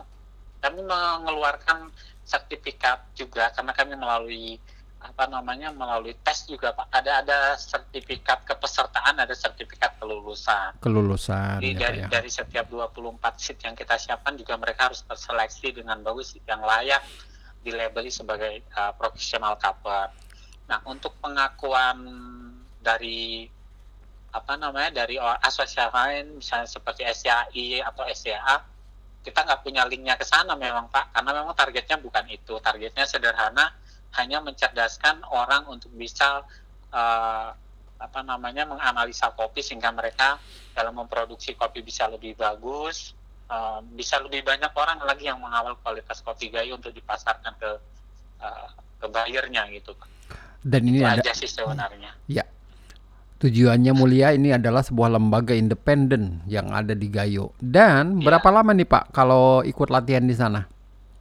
kami mengeluarkan sertifikat juga karena kami melalui apa namanya melalui tes juga Pak. Ada ada sertifikat kepesertaan, ada sertifikat kelulusan. Kelulusan Jadi ya, dari ya. dari setiap 24 seat yang kita siapkan juga mereka harus terseleksi dengan bagus yang layak dilabeli sebagai uh, profesional cover. Nah, untuk pengakuan dari apa namanya dari asosiasi lain misalnya seperti SCAI atau SCA kita nggak punya linknya ke sana memang Pak karena memang targetnya bukan itu targetnya sederhana hanya mencerdaskan orang untuk bisa uh, apa namanya menganalisa kopi sehingga mereka dalam memproduksi kopi bisa lebih bagus, uh, bisa lebih banyak orang lagi yang mengawal kualitas kopi gayo untuk dipasarkan ke uh, ke buyernya gitu. Pak. Dan ini Itu ada aja sih sebenarnya. Tujuannya mulia ini adalah sebuah lembaga independen yang ada di Gayo. Dan Iya. berapa lama nih Pak kalau ikut latihan di sana?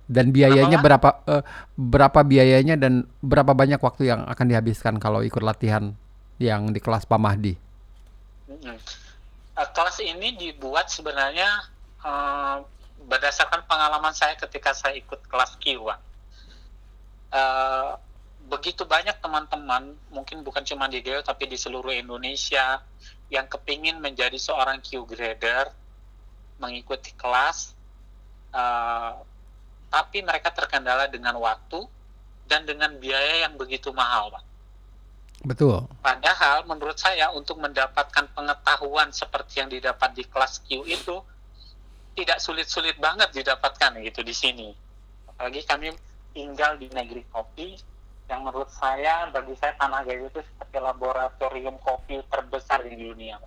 Dan biayanya berapa eh, berapa biayanya dan berapa banyak waktu yang akan dihabiskan kalau ikut latihan yang di kelas Pak Mahdi? Uh, kelas ini dibuat sebenarnya uh, berdasarkan pengalaman saya ketika saya ikut kelas. Pak. Uh, begitu banyak teman-teman, mungkin bukan cuma di Geo tapi di seluruh Indonesia yang kepingin menjadi seorang Q grader, mengikuti kelas, uh, tapi mereka terkendala dengan waktu dan dengan biaya yang begitu mahal, Pak. Betul. Padahal menurut saya untuk mendapatkan pengetahuan seperti yang didapat di kelas Q itu tidak sulit-sulit banget didapatkan gitu di sini. Apalagi kami tinggal di negeri kopi yang menurut saya bagi saya Tanah Gayo itu seperti laboratorium kopi terbesar di dunia.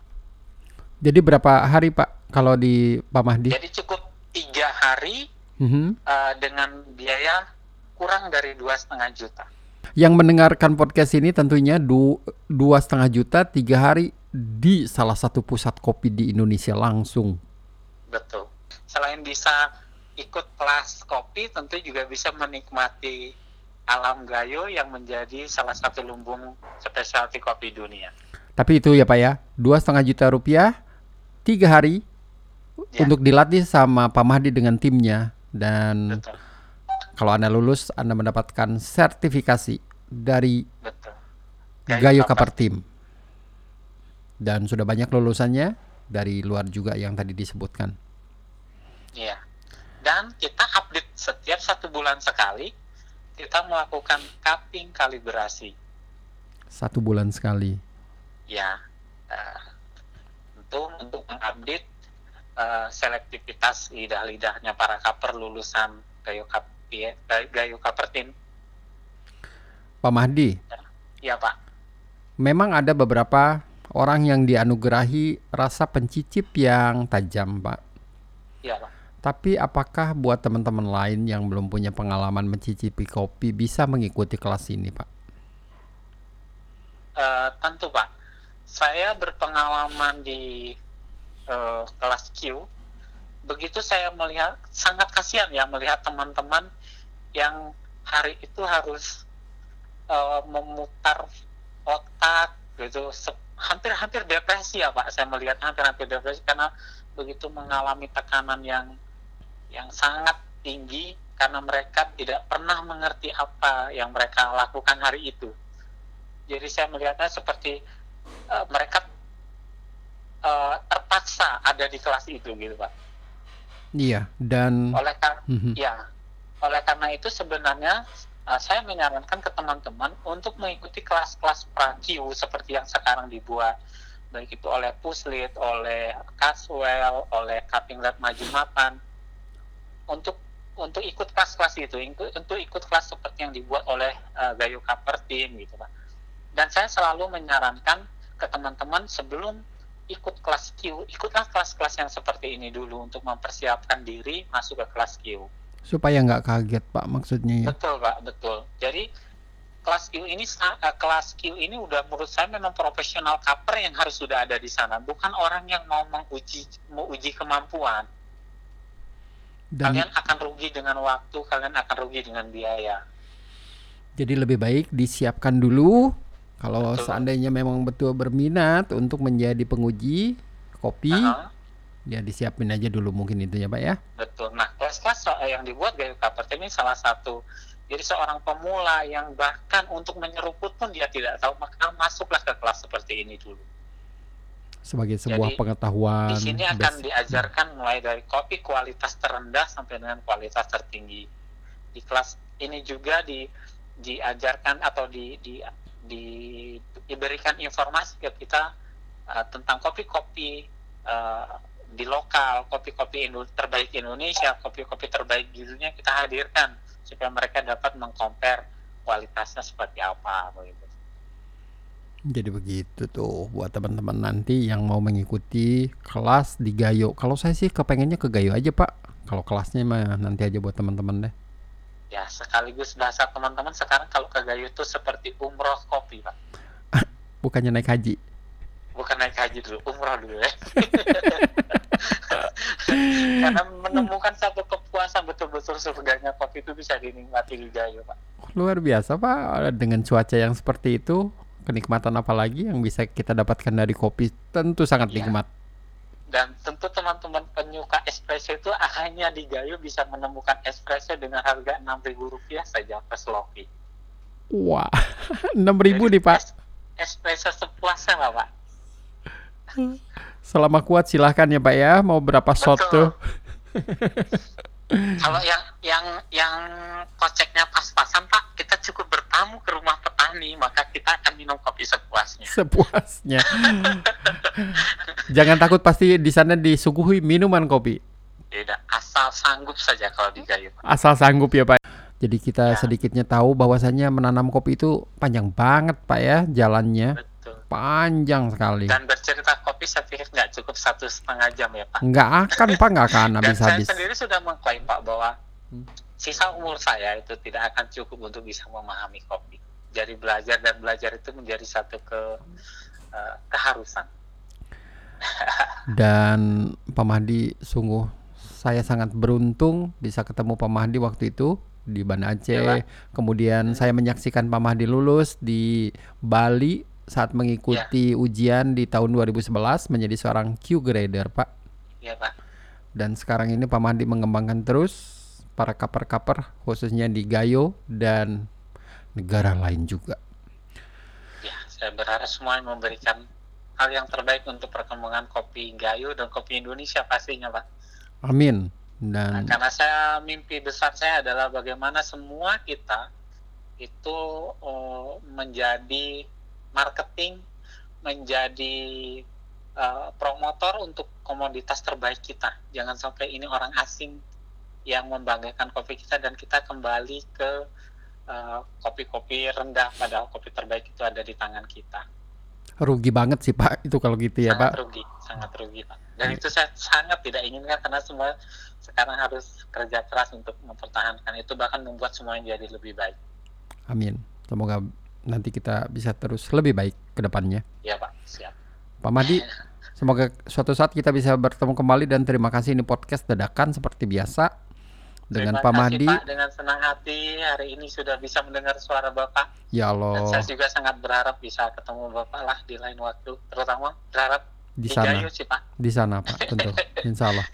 Jadi berapa hari Pak kalau di Pak Mahdi? Jadi cukup tiga hari Mhm. uh, dengan biaya kurang dari dua setengah juta. Yang mendengarkan podcast ini tentunya du- dua setengah juta tiga hari di salah satu pusat kopi di Indonesia langsung. Betul. Selain bisa ikut kelas kopi, tentu juga bisa menikmati alam gayo yang menjadi salah satu lumbung spesialty kopi dunia. Tapi itu ya Pak ya, dua setengah juta rupiah tiga hari Ya. untuk dilatih sama Pak Mahdi dengan timnya dan Betul, kalau anda lulus anda mendapatkan sertifikasi dari betul. Gayo Cover. Cover Team dan sudah banyak lulusannya dari luar juga yang tadi disebutkan. Iya. Dan kita update setiap satu bulan sekali, kita melakukan cupping kalibrasi. Satu bulan sekali. Ya, eh, tentu untuk mengupdate eh, selektivitas lidah-lidahnya para kaper lulusan Gayo Cup Gayo Team. Pak Mahdi, Ya Pak. memang ada beberapa orang yang dianugerahi rasa pencicip yang tajam, Pak. Ya Pak. Tapi apakah buat teman-teman lain yang belum punya pengalaman mencicipi kopi bisa mengikuti kelas ini, Pak? Eh, tentu Pak. Saya berpengalaman di eh, kelas Q. Begitu saya melihat sangat kasihan ya melihat teman-teman yang hari itu harus eh, memutar otak gitu hampir-hampir depresi ya Pak. Saya melihat hampir-hampir depresi karena begitu mengalami tekanan yang yang sangat tinggi karena mereka tidak pernah mengerti apa yang mereka lakukan hari itu. Jadi saya melihatnya seperti uh, mereka uh, terpaksa ada di kelas itu gitu pak. Iya dan oleh karena mm -hmm. ya oleh karena itu sebenarnya uh, saya menyarankan ke teman-teman untuk mengikuti kelas-kelas pra-Q seperti yang sekarang dibuat baik itu oleh Puslit, oleh Caswell, oleh Lab Maju Mapan untuk untuk ikut kelas-kelas itu, untuk ikut kelas seperti yang dibuat oleh uh, Gayo Cover Team gitu Pak. Dan saya selalu menyarankan ke teman-teman sebelum ikut kelas Q, ikutlah kelas-kelas yang seperti ini dulu untuk mempersiapkan diri masuk ke kelas Q. Supaya nggak kaget Pak maksudnya ya? Betul Pak, betul. Jadi kelas Q ini uh, kelas Q ini udah menurut saya memang profesional cover yang harus sudah ada di sana, bukan orang yang mau menguji mau uji kemampuan dan kalian akan rugi dengan waktu, kalian akan rugi dengan biaya. Jadi lebih baik disiapkan dulu kalau betul. seandainya memang betul berminat untuk menjadi penguji kopi, uh -huh. ya disiapin aja dulu mungkin itu ya Pak ya. Betul. Nah kelas-kelas yang dibuat Gayo Kapert ini salah satu. Jadi seorang pemula yang bahkan untuk menyeruput pun dia tidak tahu, maka masuklah ke kelas seperti ini dulu sebagai sebuah Jadi, pengetahuan. Di sini akan best. diajarkan mulai dari kopi kualitas terendah sampai dengan kualitas tertinggi. Di kelas ini juga di diajarkan atau di, di, di diberikan informasi ke kita uh, tentang kopi-kopi uh, di lokal, kopi-kopi terbaik Indonesia, kopi-kopi terbaik di dunia kita hadirkan supaya mereka dapat mengcompare kualitasnya seperti apa begitu. Jadi begitu tuh buat teman-teman nanti yang mau mengikuti kelas di Gayo. Kalau saya sih kepengennya ke Gayo aja pak. Kalau kelasnya mah nanti aja buat teman-teman deh. Ya sekaligus bahasa teman-teman sekarang kalau ke Gayo itu seperti umroh kopi pak. Bukannya naik haji. Bukan naik haji dulu, umroh dulu ya. Karena menemukan satu kepuasan betul-betul surganya kopi itu bisa dinikmati di Gayo pak. Luar biasa pak dengan cuaca yang seperti itu kenikmatan apa lagi yang bisa kita dapatkan dari kopi tentu sangat ya. nikmat dan tentu teman-teman penyuka espresso itu hanya di Gayo bisa menemukan espresso dengan harga enam ribu rupiah saja per sloki. Wah, enam ribu nih pak. Es espresso sepuasnya lah pak. Selama kuat silahkan ya pak ya. Mau berapa shot tuh? Kalau yang yang yang koceknya pas-pasan pak, kita cukup bertamu ke petani, maka kita akan minum kopi sepuasnya. Sepuasnya. Jangan takut pasti di sana disuguhi minuman kopi. Tidak, asal sanggup saja kalau di Gayo. Asal sanggup ya pak. Jadi kita ya. sedikitnya tahu bahwasannya menanam kopi itu panjang banget pak ya jalannya. Betul. Panjang sekali. Dan bercerita kopi saya pikir nggak cukup satu setengah jam ya Pak. Nggak akan Pak, nggak akan habis-habis. saya sendiri sudah mengklaim Pak bahwa hmm. sisa umur saya itu tidak akan cukup untuk bisa memahami kopi. Jadi belajar dan belajar itu menjadi satu ke uh, keharusan. dan Pak Mahdi sungguh saya sangat beruntung bisa ketemu Pak Mahdi waktu itu di Banda Aceh. Ya, Kemudian hmm. saya menyaksikan Pak Mahdi lulus di Bali saat mengikuti ya. ujian di tahun 2011 menjadi seorang Q grader, Pak. Iya, Pak. Dan sekarang ini Pak Mandi mengembangkan terus para kaper-kaper khususnya di Gayo dan negara lain juga. Ya, saya berharap semua memberikan hal yang terbaik untuk perkembangan kopi Gayo dan kopi Indonesia pastinya, Pak. Amin. Dan nah, karena saya mimpi besar saya adalah bagaimana semua kita itu oh, menjadi marketing menjadi uh, promotor untuk komoditas terbaik kita. Jangan sampai ini orang asing yang membanggakan kopi kita dan kita kembali ke kopi-kopi uh, rendah padahal kopi terbaik itu ada di tangan kita. Rugi banget sih Pak itu kalau gitu ya sangat Pak. Rugi, sangat rugi Pak. Dan itu saya sangat tidak inginkan karena semua sekarang harus kerja keras untuk mempertahankan itu bahkan membuat semuanya jadi lebih baik. Amin. Semoga nanti kita bisa terus lebih baik ke depannya. Iya Pak, siap. Pak Madi, semoga suatu saat kita bisa bertemu kembali dan terima kasih ini podcast dadakan seperti biasa dengan terima Pak Madi. Pak, dengan senang hati hari ini sudah bisa mendengar suara Bapak. Ya Allah. Dan saya juga sangat berharap bisa ketemu Bapak lah di lain waktu, terutama berharap di sana. sih, Pak. Di sana Pak, tentu. Insya Allah.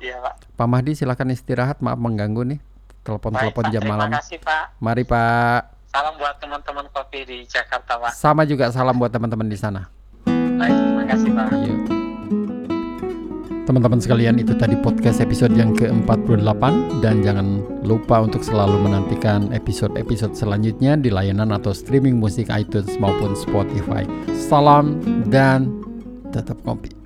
Iya Pak. Pak Mahdi silakan istirahat, maaf mengganggu nih. Telepon-telepon jam terima malam. Terima kasih Pak. Mari Pak. Salam buat teman-teman kopi di Jakarta, Pak. Sama juga salam buat teman-teman di sana. Baik, terima kasih, Pak. Iya. Teman-teman sekalian, itu tadi podcast episode yang ke-48 dan jangan lupa untuk selalu menantikan episode-episode selanjutnya di layanan atau streaming musik iTunes maupun Spotify. Salam dan tetap kopi.